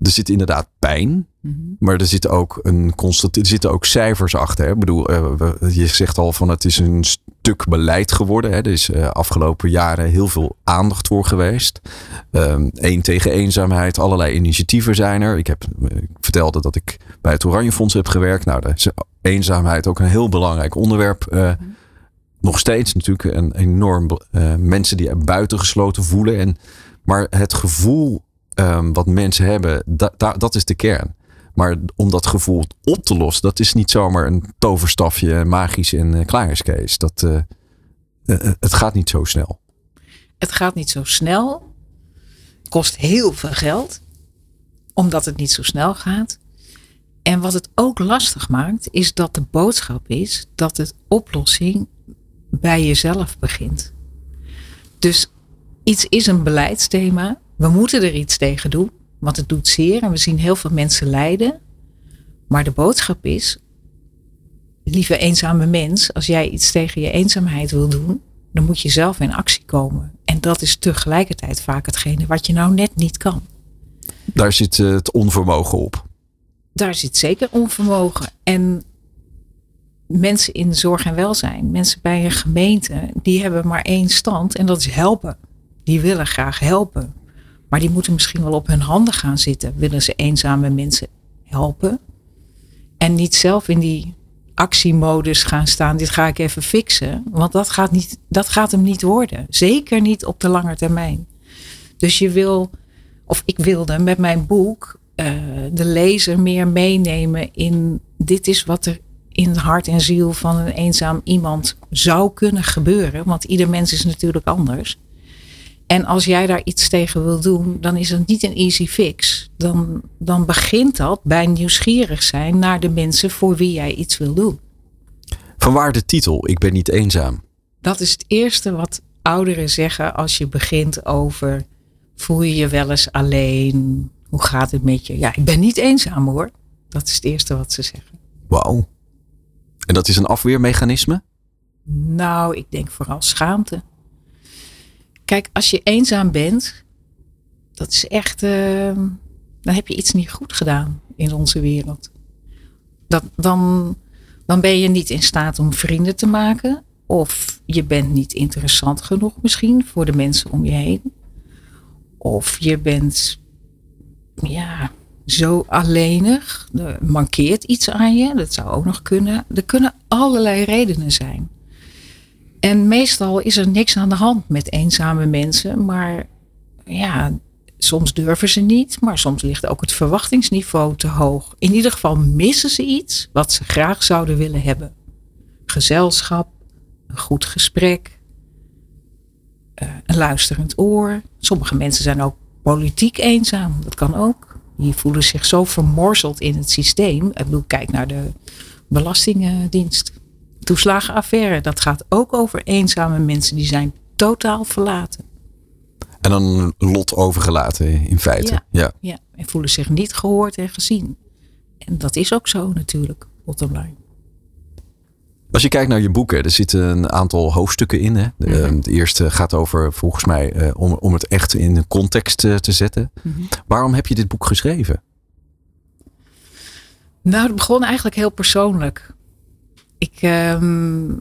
er zit inderdaad pijn, mm -hmm. maar er zitten ook, een constant, er zitten ook cijfers achter. Hè. Ik bedoel, uh, we, je zegt al van het is een stuk beleid geworden. Hè. Er is afgelopen jaren heel veel aandacht voor geweest. Eén um, tegen eenzaamheid, allerlei initiatieven zijn er. Ik, heb, ik vertelde dat ik bij het Oranje Fonds heb gewerkt. Nou, daar is eenzaamheid ook een heel belangrijk onderwerp. Uh, mm -hmm. Nog steeds natuurlijk een enorm uh, mensen die er buiten gesloten voelen. En, maar het gevoel um, wat mensen hebben, da, da, dat is de kern. Maar om dat gevoel op te lossen, dat is niet zomaar een toverstafje magisch en uh, klaar is. Dat, het gaat niet zo snel. Het gaat niet zo snel. Kost heel veel geld. Omdat het niet zo snel gaat. En wat het ook lastig maakt, is dat de boodschap is dat het oplossing bij jezelf begint. Dus iets is een beleidsthema. We moeten er iets tegen doen, want het doet zeer en we zien heel veel mensen lijden. Maar de boodschap is, lieve eenzame mens, als jij iets tegen je eenzaamheid wil doen, dan moet je zelf in actie komen. En dat is tegelijkertijd vaak hetgene wat je nou net niet kan. Daar zit het onvermogen op daar zit zeker onvermogen. En mensen in zorg en welzijn, mensen bij een gemeente, die hebben maar één stand en dat is helpen. Die willen graag helpen. Maar die moeten misschien wel op hun handen gaan zitten. Willen ze eenzame mensen helpen? En niet zelf in die actiemodus gaan staan. Dit ga ik even fixen. Want dat gaat, niet, dat gaat hem niet worden. Zeker niet op de lange termijn. Dus je wil, of ik wilde met mijn boek uh, de lezer meer meenemen in dit is wat er in het hart en ziel van een eenzaam iemand zou kunnen gebeuren. Want ieder mens is natuurlijk anders. En als jij daar iets tegen wil doen, dan is het niet een easy fix. Dan, dan begint dat bij nieuwsgierig zijn naar de mensen voor wie jij iets wil doen. Vanwaar de titel Ik ben niet eenzaam? Dat is het eerste wat ouderen zeggen als je begint over voel je je wel eens alleen? Hoe gaat het met je? Ja, ik ben niet eenzaam hoor. Dat is het eerste wat ze zeggen. Wauw. En dat is een afweermechanisme? Nou, ik denk vooral schaamte. Kijk, als je eenzaam bent, dat is echt. Uh, dan heb je iets niet goed gedaan in onze wereld. Dat, dan, dan ben je niet in staat om vrienden te maken. Of je bent niet interessant genoeg misschien voor de mensen om je heen. Of je bent ja, zo alleenig. Er mankeert iets aan je. Dat zou ook nog kunnen. Er kunnen allerlei redenen zijn. En meestal is er niks aan de hand met eenzame mensen. Maar ja, soms durven ze niet. Maar soms ligt ook het verwachtingsniveau te hoog. In ieder geval missen ze iets wat ze graag zouden willen hebben. Gezelschap, een goed gesprek, eh, een luisterend oor. Sommige mensen zijn ook politiek eenzaam. Dat kan ook. Die voelen zich zo vermorzeld in het systeem. Ik bedoel, kijk naar de Belastingdienst. Toeslagenaffaire, dat gaat ook over eenzame mensen die zijn totaal verlaten. En dan lot overgelaten in feite. Ja, ja. ja. en voelen zich niet gehoord en gezien. En dat is ook zo natuurlijk, bottom line. Als je kijkt naar je boeken, er zitten een aantal hoofdstukken in. Hè? De, de eerste gaat over, volgens mij, uh, om, om het echt in een context uh, te zetten. Mm-hmm. Waarom heb je dit boek geschreven? Nou, het begon eigenlijk heel persoonlijk. Ik um, uh,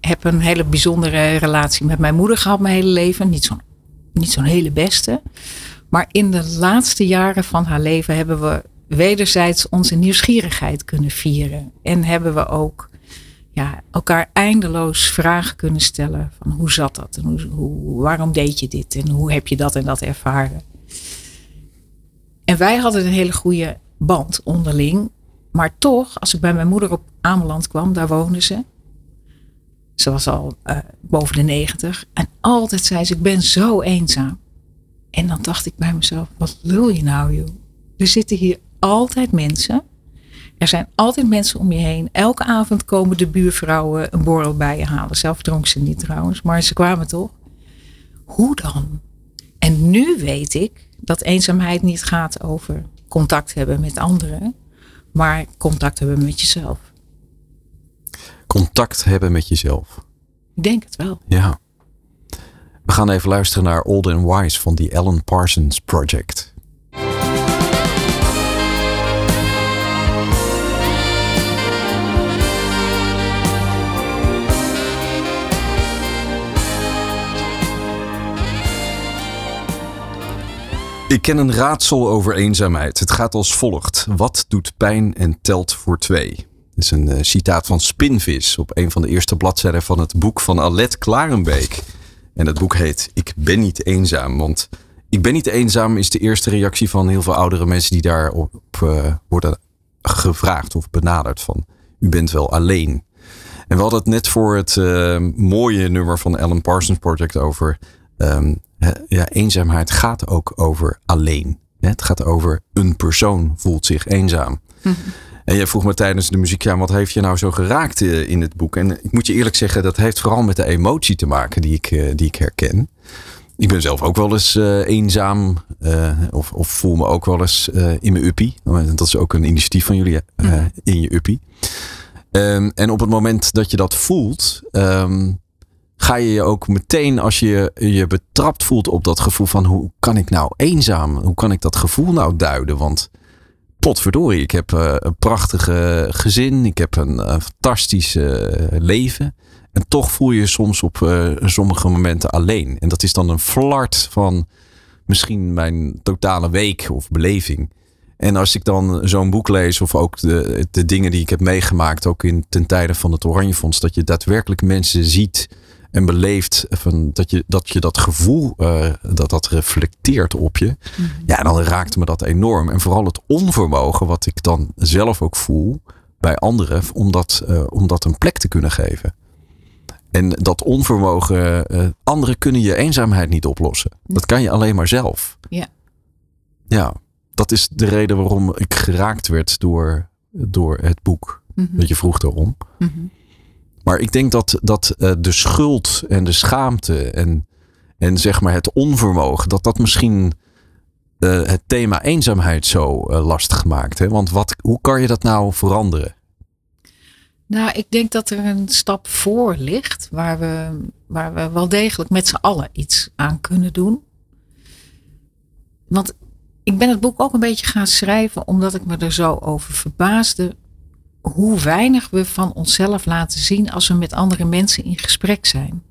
heb een hele bijzondere relatie met mijn moeder gehad mijn hele leven. Niet zo'n niet hele beste. Maar in de laatste jaren van haar leven hebben we wederzijds onze nieuwsgierigheid kunnen vieren. En hebben we ook ja, elkaar eindeloos vragen kunnen stellen. Van hoe zat dat? En hoe, waarom deed je dit? En hoe heb je dat en dat ervaren? En wij hadden een hele goede band onderling. Maar toch, als ik bij mijn moeder op Ameland kwam, daar woonde ze. Ze was al uh, boven de negentig. En altijd zei ze, ik ben zo eenzaam. En dan dacht ik bij mezelf, wat lul je nou joh? Er zitten hier altijd mensen. Er zijn altijd mensen om je heen. Elke avond komen de buurvrouwen een borrel bij je halen. Zelf dronk ze niet trouwens, maar ze kwamen toch. Hoe dan? En nu weet ik dat eenzaamheid niet gaat over contact hebben met anderen, maar contact hebben met jezelf. Contact hebben met jezelf. Ik denk het wel. Ja. We gaan even luisteren naar Old and Wise van die Alan Parsons Project. Ik ken een raadsel over eenzaamheid. Het gaat als volgt. Wat doet pijn en telt voor twee? Dit is een uh, citaat van Spinvis op een van de eerste bladzijden van het boek van Alet Klarenbeek. En het boek heet Ik ben niet eenzaam. Want ik ben niet eenzaam is de eerste reactie van heel veel oudere mensen die daarop uh, worden gevraagd of benaderd van u bent wel alleen. En we hadden het net voor het uh, mooie nummer van Alan Parsons Project over um, ja, eenzaamheid gaat ook over alleen. Het gaat over een persoon voelt zich eenzaam. -hmm. En jij vroeg me tijdens de muziek, ja, wat heeft je nou zo geraakt in het boek? En ik moet je eerlijk zeggen, dat heeft vooral met de emotie te maken die ik, die ik herken. Ik ben zelf ook wel eens uh, eenzaam uh, of, of voel me ook wel eens uh, in mijn uppie. Dat is ook een initiatief van jullie, mm. in je uppie. Um, en op het moment dat je dat voelt, um, ga je je ook meteen als je je betrapt voelt op dat gevoel van hoe kan ik nou eenzaam? Hoe kan ik dat gevoel nou duiden? Want potverdorie, ik heb uh, een prachtige gezin. Ik heb een uh, fantastisch uh, leven. En toch voel je je soms op sommige momenten alleen. En dat is dan een flart van misschien mijn totale week of beleving. En als ik dan zo'n boek lees, of ook de, de dingen die ik heb meegemaakt, ook in ten tijde van het Oranje Fonds, dat je daadwerkelijk mensen ziet en beleeft van dat, je, dat je dat gevoel uh, dat dat reflecteert op je. Mm -hmm. Ja, dan raakt me dat enorm. En vooral het onvermogen wat ik dan zelf ook voel bij anderen om dat, uh, om dat een plek te kunnen geven. En dat onvermogen, uh, anderen kunnen je eenzaamheid niet oplossen. Dat kan je alleen maar zelf. Ja. Ja, dat is de reden waarom ik geraakt werd door, door het boek. Mm -hmm. Dat je vroeg daarom. Mm -hmm. Maar ik denk dat, dat uh, de schuld en de schaamte en, en zeg maar het onvermogen, dat dat misschien uh, het thema eenzaamheid zo uh, lastig maakt. Hè? Want wat, hoe kan je dat nou veranderen? Nou, ik denk dat er een stap voor ligt waar we, waar we wel degelijk met z'n allen iets aan kunnen doen. Want ik ben het boek ook een beetje gaan schrijven omdat ik me er zo over verbaasde hoe weinig we van onszelf laten zien als we met andere mensen in gesprek zijn.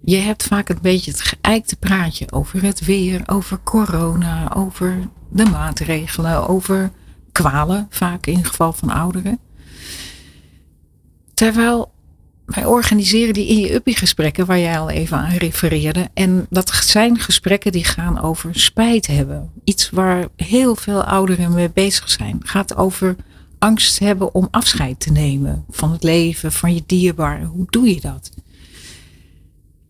Je hebt vaak een beetje het geëikte praatje over het weer, over corona, over de maatregelen, over kwalen, vaak in het geval van ouderen. Terwijl wij organiseren die in je uppie gesprekken waar jij al even aan refereerde. En dat zijn gesprekken die gaan over spijt hebben. Iets waar heel veel ouderen mee bezig zijn. Gaat over angst hebben om afscheid te nemen van het leven, van je dierbaren. Hoe doe je dat?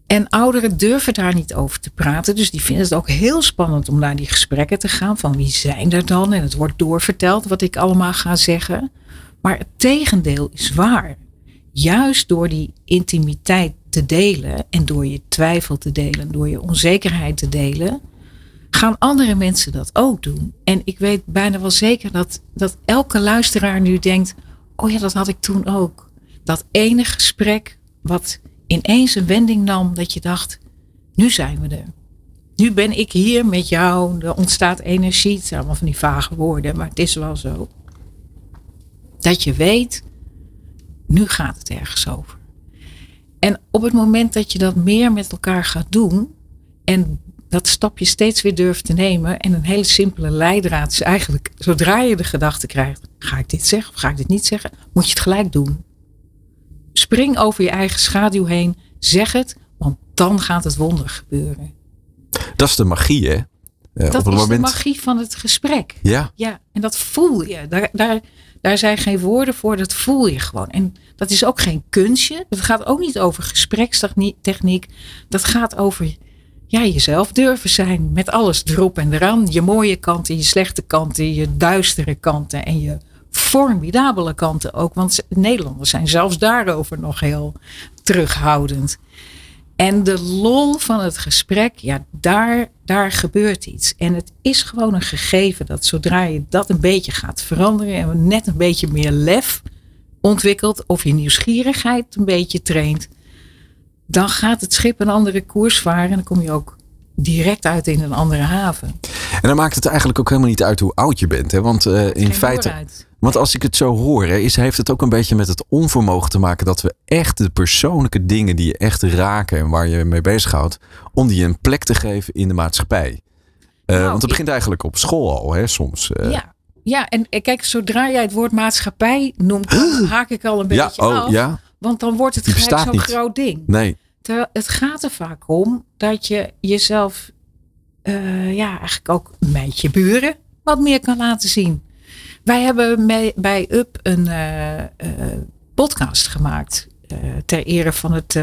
En ouderen durven daar niet over te praten. Dus die vinden het ook heel spannend om naar die gesprekken te gaan. Van wie zijn er dan? En het wordt doorverteld wat ik allemaal ga zeggen. Maar het tegendeel is waar. Juist door die intimiteit te delen en door je twijfel te delen, door je onzekerheid te delen, gaan andere mensen dat ook doen. En ik weet bijna wel zeker dat, dat elke luisteraar nu denkt: oh ja, dat had ik toen ook. Dat ene gesprek wat ineens een wending nam, dat je dacht: nu zijn we er. Nu ben ik hier met jou. Er ontstaat energie. Het zijn allemaal van die vage woorden, maar het is wel zo. Dat je weet, nu gaat het ergens over. En op het moment dat je dat meer met elkaar gaat doen en dat stapje steeds weer durft te nemen. En een hele simpele leidraad is eigenlijk, zodra je de gedachte krijgt, ga ik dit zeggen of ga ik dit niet zeggen, moet je het gelijk doen. Spring over je eigen schaduw heen, zeg het, want dan gaat het wonder gebeuren. Dat is de magie, hè? Uh, dat is moment... de magie van het gesprek. Ja. Ja, en dat voel je. Daar, daar, daar zijn geen woorden voor, dat voel je gewoon. En dat is ook geen kunstje. Het gaat ook niet over gesprekstechniek. Dat gaat over ja, jezelf durven zijn. Met alles erop en eraan. Je mooie kanten, je slechte kanten, je duistere kanten en je formidabele kanten ook. Want Nederlanders zijn zelfs daarover nog heel terughoudend. En de lol van het gesprek, ja, daar, daar gebeurt iets. En het is gewoon een gegeven dat zodra je dat een beetje gaat veranderen en net een beetje meer lef ontwikkelt of je nieuwsgierigheid een beetje traint, dan gaat het schip een andere koers varen en dan kom je ook direct uit in een andere haven. En dan maakt het eigenlijk ook helemaal niet uit hoe oud je bent. Hè? Want uh, in feite. Want als ik het zo hoor, hè, is, heeft het ook een beetje met het onvermogen te maken dat we echt de persoonlijke dingen die je echt raken en waar je mee bezighoudt, om die een plek te geven in de maatschappij. Uh, nou, want het begint eigenlijk op school al, hè, soms. Uh. Ja. Ja, en kijk, zodra jij het woord maatschappij noemt, haak ik al een beetje ja, oh, af. Ja? Want dan wordt het gelijk zo'n groot ding. Nee. Terwijl het gaat er vaak om dat je jezelf, uh, ja, eigenlijk ook met je buren wat meer kan laten zien. Wij hebben bij UP een uh, uh, podcast gemaakt ter ere van het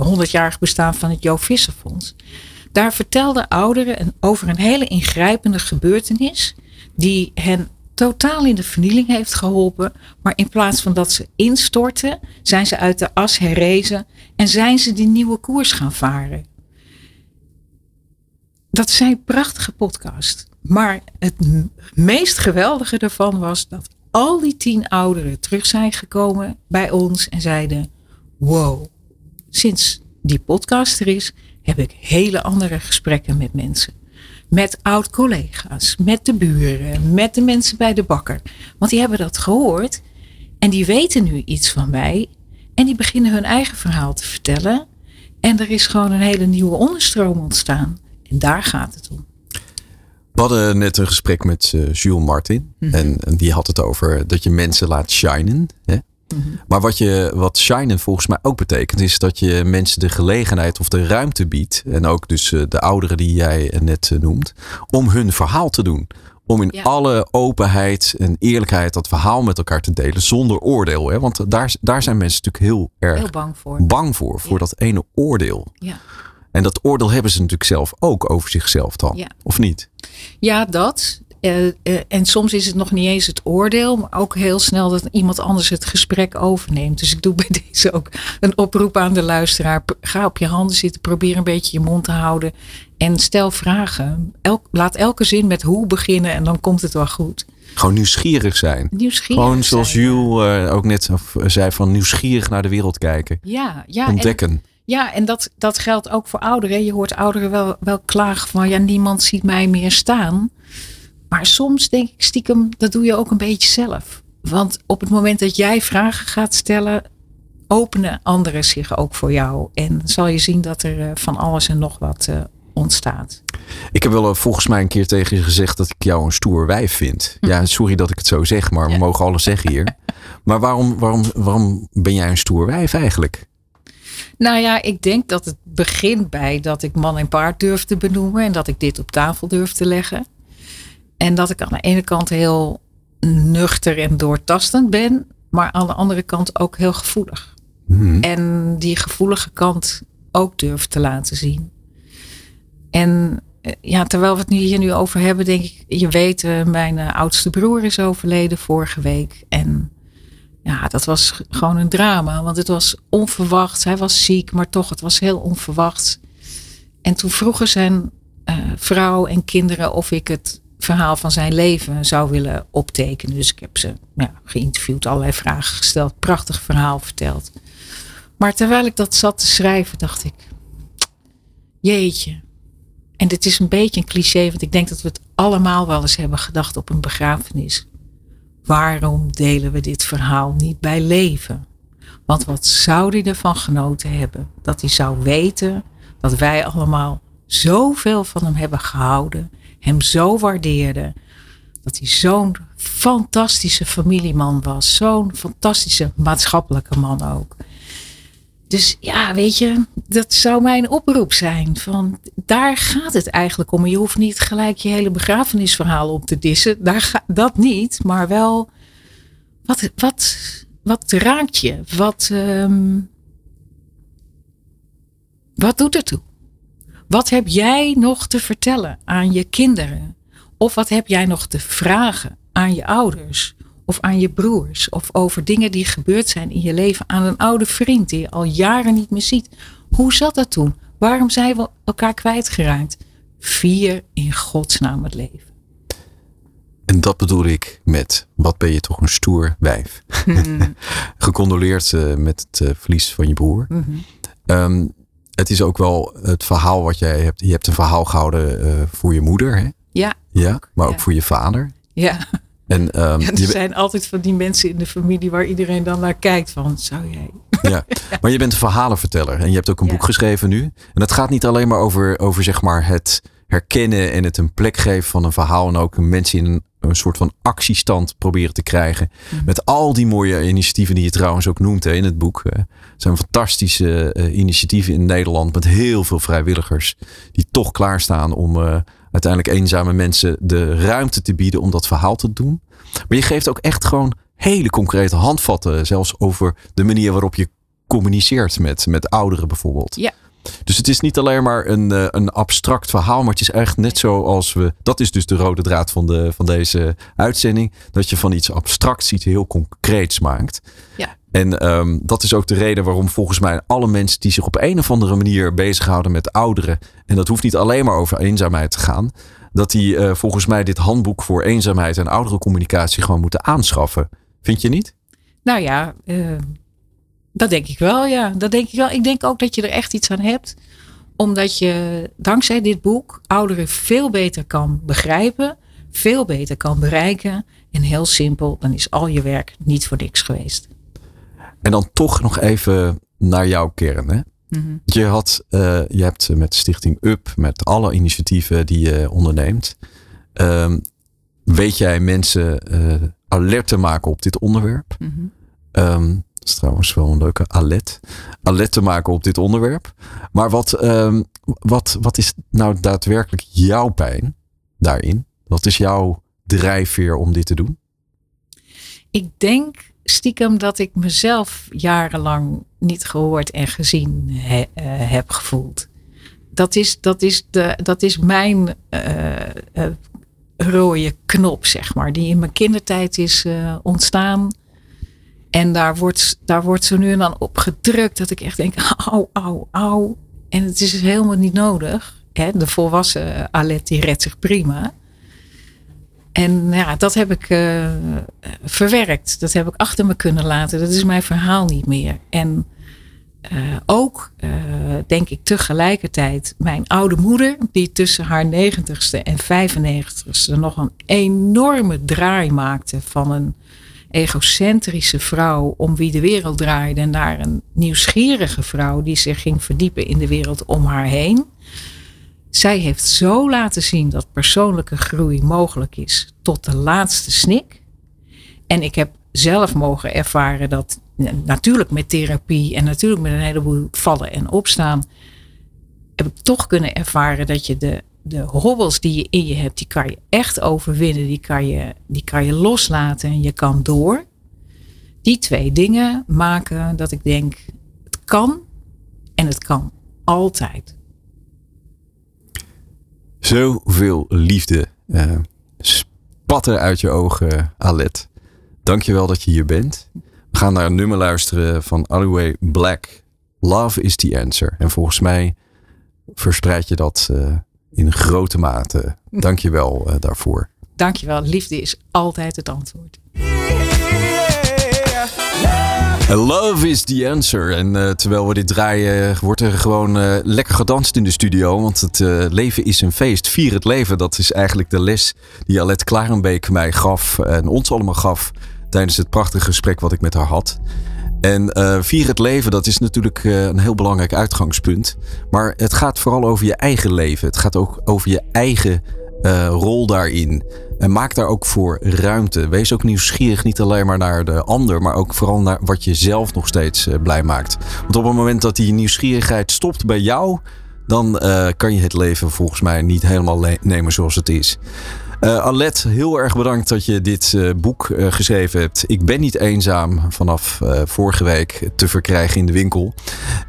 100-jarig bestaan van het Jo Visserfonds. Daar vertelden ouderen over een hele ingrijpende gebeurtenis die hen totaal in de vernieling heeft geholpen. Maar in plaats van dat ze instorten, zijn ze uit de as herrezen en zijn ze die nieuwe koers gaan varen. Dat zijn prachtige podcasts. Maar het meest geweldige ervan was dat al die tien ouderen terug zijn gekomen bij ons en zeiden: Wow, sinds die podcast er is, heb ik hele andere gesprekken met mensen met oud-collega's, met de buren, met de mensen bij de bakker. Want die hebben dat gehoord en die weten nu iets van mij en die beginnen hun eigen verhaal te vertellen. En er is gewoon een hele nieuwe onderstroom ontstaan. En daar gaat het om. We hadden net een gesprek met uh, Jules Martin. Mhm. en, en, die had het over dat je mensen laat shinen. Hè? Mhm. Maar wat, je, wat shinen volgens mij ook betekent, is dat je mensen de gelegenheid of de ruimte biedt. En ook dus eh, de ouderen die jij net eh, noemt, om hun verhaal te doen. Om in alle openheid en eerlijkheid dat verhaal met elkaar te delen zonder oordeel. Hè? Want daar, daar zijn mensen natuurlijk heel erg heel bang voor. Bang voor, voor dat ene oordeel. Ja. En dat oordeel hebben ze natuurlijk zelf ook over zichzelf dan, of niet? Ja, dat. Uh, en soms is het nog niet eens het oordeel, maar ook heel snel dat iemand anders het gesprek overneemt. Dus ik doe bij deze ook een oproep aan de luisteraar. Ga op je handen zitten, probeer een beetje je mond te houden en stel vragen. Elk, laat elke zin met hoe beginnen en dan komt het wel goed. Gewoon nieuwsgierig zijn. Nieuwsgierig Gewoon zoals Jules ook net zei van nieuwsgierig naar de wereld kijken. Ja, ja. Ontdekken. ja, en dat, dat geldt ook voor ouderen. Je hoort ouderen wel, wel klagen van ja, niemand ziet mij meer staan. Maar soms denk ik stiekem, dat doe je ook een beetje zelf. Want op het moment dat jij vragen gaat stellen, openen anderen zich ook voor jou. En zal je zien dat er eh, van alles en nog wat uh, ontstaat. Ik heb wel eh, volgens mij een keer tegen je gezegd dat ik jou een stoer wijf vind. Hm. Ja, sorry dat ik het zo zeg, maar we mogen alles zeggen hier. Maar waarom, waarom, waarom ben jij een stoer wijf eigenlijk? Nou ja, ik denk dat het begint bij dat ik man en paard durf te benoemen en dat ik dit op tafel durf te leggen. En dat ik aan de ene kant heel nuchter en doortastend ben, maar aan de andere kant ook heel gevoelig. Mhm. En die gevoelige kant ook durf te laten zien. En eh, ja, terwijl we het nu hier nu over hebben, denk ik, je weet, eh, mijn eh, oudste broer is overleden vorige week. En ja, dat was gewoon een drama, want het was onverwacht. Hij was ziek, maar toch, het was heel onverwacht. En toen vroegen zijn vrouw en kinderen of ik het verhaal van zijn leven zou willen optekenen. Dus ik heb ze ja, geïnterviewd, allerlei vragen gesteld, prachtig verhaal verteld. Maar terwijl ik dat zat te schrijven, dacht ik: Jeetje. En dit is een beetje een cliché, want ik denk dat we het allemaal wel eens hebben gedacht op een begrafenis. Waarom delen we dit verhaal niet bij leven? Want wat zou hij ervan genoten hebben? Dat hij zou weten dat wij allemaal zoveel van hem hebben gehouden hem zo waardeerde. Dat hij zo'n fantastische familieman was. Zo'n fantastische maatschappelijke man ook. Dus ja, weet je, dat zou mijn oproep zijn. Van, daar gaat het eigenlijk om. Je hoeft niet gelijk je hele begrafenisverhaal op te dissen. Daar ga, dat niet, maar wel. Wat, wat, wat raakt je? Wat, um, wat doet er toe? Wat heb jij nog te vertellen aan je kinderen? Of wat heb jij nog te vragen aan je ouders? Of aan je broers? Of over dingen die gebeurd zijn in je leven aan een oude vriend die je al jaren niet meer ziet? Hoe zat dat toen? Waarom zijn we elkaar kwijtgeraakt? Vier in godsnaam het leven. En dat bedoel ik met wat ben je toch een stoer wijf. Hmm. Gecondoleerd uh, met het uh, verlies van je broer. Mm -hmm. um, het is ook wel het verhaal wat jij hebt. Je hebt een verhaal gehouden uh, voor je moeder. Hè? Ja. Ja, maar ook ja. voor je vader. Ja. En, um, ja, er je, zijn altijd van die mensen in de familie waar iedereen dan naar kijkt van, zou jij? ja, maar je bent een verhalenverteller en je hebt ook een Ja. boek geschreven nu. En het gaat niet alleen maar over, over zeg maar het herkennen en het een plek geven van een verhaal. En ook mensen in een, een soort van actiestand proberen te krijgen. Mhm. Met al die mooie initiatieven die je trouwens ook noemt hè, in het boek. Het zijn fantastische uh, initiatieven in Nederland met heel veel vrijwilligers. Die toch klaarstaan om uh, uiteindelijk eenzame mensen de ruimte te bieden om dat verhaal te doen. Maar je geeft ook echt gewoon hele concrete handvatten. Zelfs over de manier waarop je communiceert met, met ouderen bijvoorbeeld. Ja. Dus het is niet alleen maar een, uh, een abstract verhaal, maar het is echt net zoals we. Dat is dus de rode draad van, de, van deze uitzending. Dat je van iets abstracts iets heel concreets maakt. Ja. En um, dat is ook de reden waarom volgens mij alle mensen die zich op een of andere manier bezighouden met ouderen. En dat hoeft niet alleen maar over eenzaamheid te gaan. Dat die uh, volgens mij dit handboek voor eenzaamheid en ouderencommunicatie gewoon moeten aanschaffen. Vind je niet? Nou ja, uh, dat denk ik wel, ja. Dat denk ik wel. Ik denk ook dat je er echt iets aan hebt. Omdat je dankzij dit boek ouderen veel beter kan begrijpen. Veel beter kan bereiken. En heel simpel, dan is al je werk niet voor niks geweest. En dan toch nog even naar jouw kern. Hè? -hmm. Je, had, uh, je hebt met Stichting UP, met alle initiatieven die je onderneemt. Um, weet jij mensen uh, alert te maken op dit onderwerp? Mm -hmm. um, dat is trouwens wel een leuke alert. Alert te maken op dit onderwerp. Maar wat, um, wat, wat is nou daadwerkelijk jouw pijn daarin? Wat is jouw drijfveer om dit te doen? Ik denk stiekem dat ik mezelf jarenlang niet gehoord en gezien he, uh, heb gevoeld. Dat is, dat is, de, dat is mijn uh, rode knop, zeg maar, die in mijn kindertijd is ontstaan. En daar wordt, daar wordt zo nu en dan op gedrukt dat ik echt denk, au, au, au. En het is helemaal niet nodig. Hè? De volwassen Alet die redt zich prima. En ja, dat heb ik uh, verwerkt. Dat heb ik achter me kunnen laten. Dat is mijn verhaal niet meer. En uh, ook, uh, denk ik tegelijkertijd, mijn oude moeder, die tussen haar 90ste en 95ste nog een enorme draai maakte van een egocentrische vrouw om wie de wereld draaide naar een nieuwsgierige vrouw die zich ging verdiepen in de wereld om haar heen. Zij heeft zo laten zien dat persoonlijke groei mogelijk is tot de laatste snik. En ik heb zelf mogen ervaren dat natuurlijk met therapie en natuurlijk met een heleboel vallen en opstaan, heb ik toch kunnen ervaren dat je de, de hobbels die je in je hebt, die kan je echt overwinnen. Die kan je, die kan je loslaten en je kan door. Die twee dingen maken dat ik denk, het kan en het kan altijd. Zoveel liefde uh, spatten uit je ogen, Alet. Dankjewel dat je hier bent. We gaan naar een nummer luisteren van Aliway Black. Love is the answer. En volgens mij verspreid je dat uh, in grote mate. Dankjewel uh, daarvoor. Dankjewel. Liefde is altijd het antwoord. Love is the answer. En uh, terwijl we dit draaien, wordt er gewoon uh, lekker gedanst in de studio. Want het uh, leven is een feest. Vier het leven. Dat is eigenlijk de les die Alet Klarenbeek mij gaf. En ons allemaal gaf. Tijdens het prachtige gesprek wat ik met haar had. En vier het leven, dat is natuurlijk een heel belangrijk uitgangspunt. Maar het gaat vooral over je eigen leven. Het gaat ook over je eigen rol daarin. En maak daar ook voor ruimte. Wees ook nieuwsgierig, niet alleen maar naar de ander, maar ook vooral naar wat je zelf nog steeds uh, blij maakt. Want op het moment dat die nieuwsgierigheid stopt bij jou, dan uh, kan je het leven volgens mij niet helemaal nemen zoals het is. Uh, Alet, heel erg bedankt dat je dit uh, boek uh, geschreven hebt. Ik ben niet eenzaam vanaf vorige week te verkrijgen in de winkel.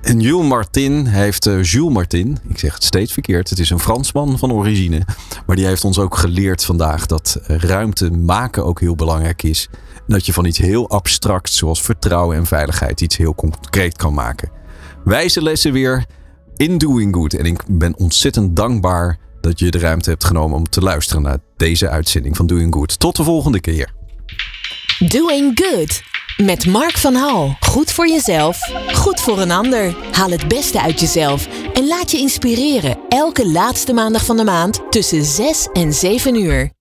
En Martin heeft, Jules Martin, ik zeg het steeds verkeerd, het is een Fransman van origine. Maar die heeft ons ook geleerd vandaag dat ruimte maken ook heel belangrijk is. En dat je van iets heel abstract zoals vertrouwen en veiligheid iets heel concreet kan maken. Wijze lessen weer in Doing Good. En ik ben ontzettend dankbaar dat je de ruimte hebt genomen om te luisteren naar deze uitzending van Doing Good. Tot de volgende keer. Doing Good. Met Mark van Hal. Goed voor jezelf, goed voor een ander. Haal het beste uit jezelf en laat je inspireren. Elke laatste maandag van de maand tussen 6 en 7 uur.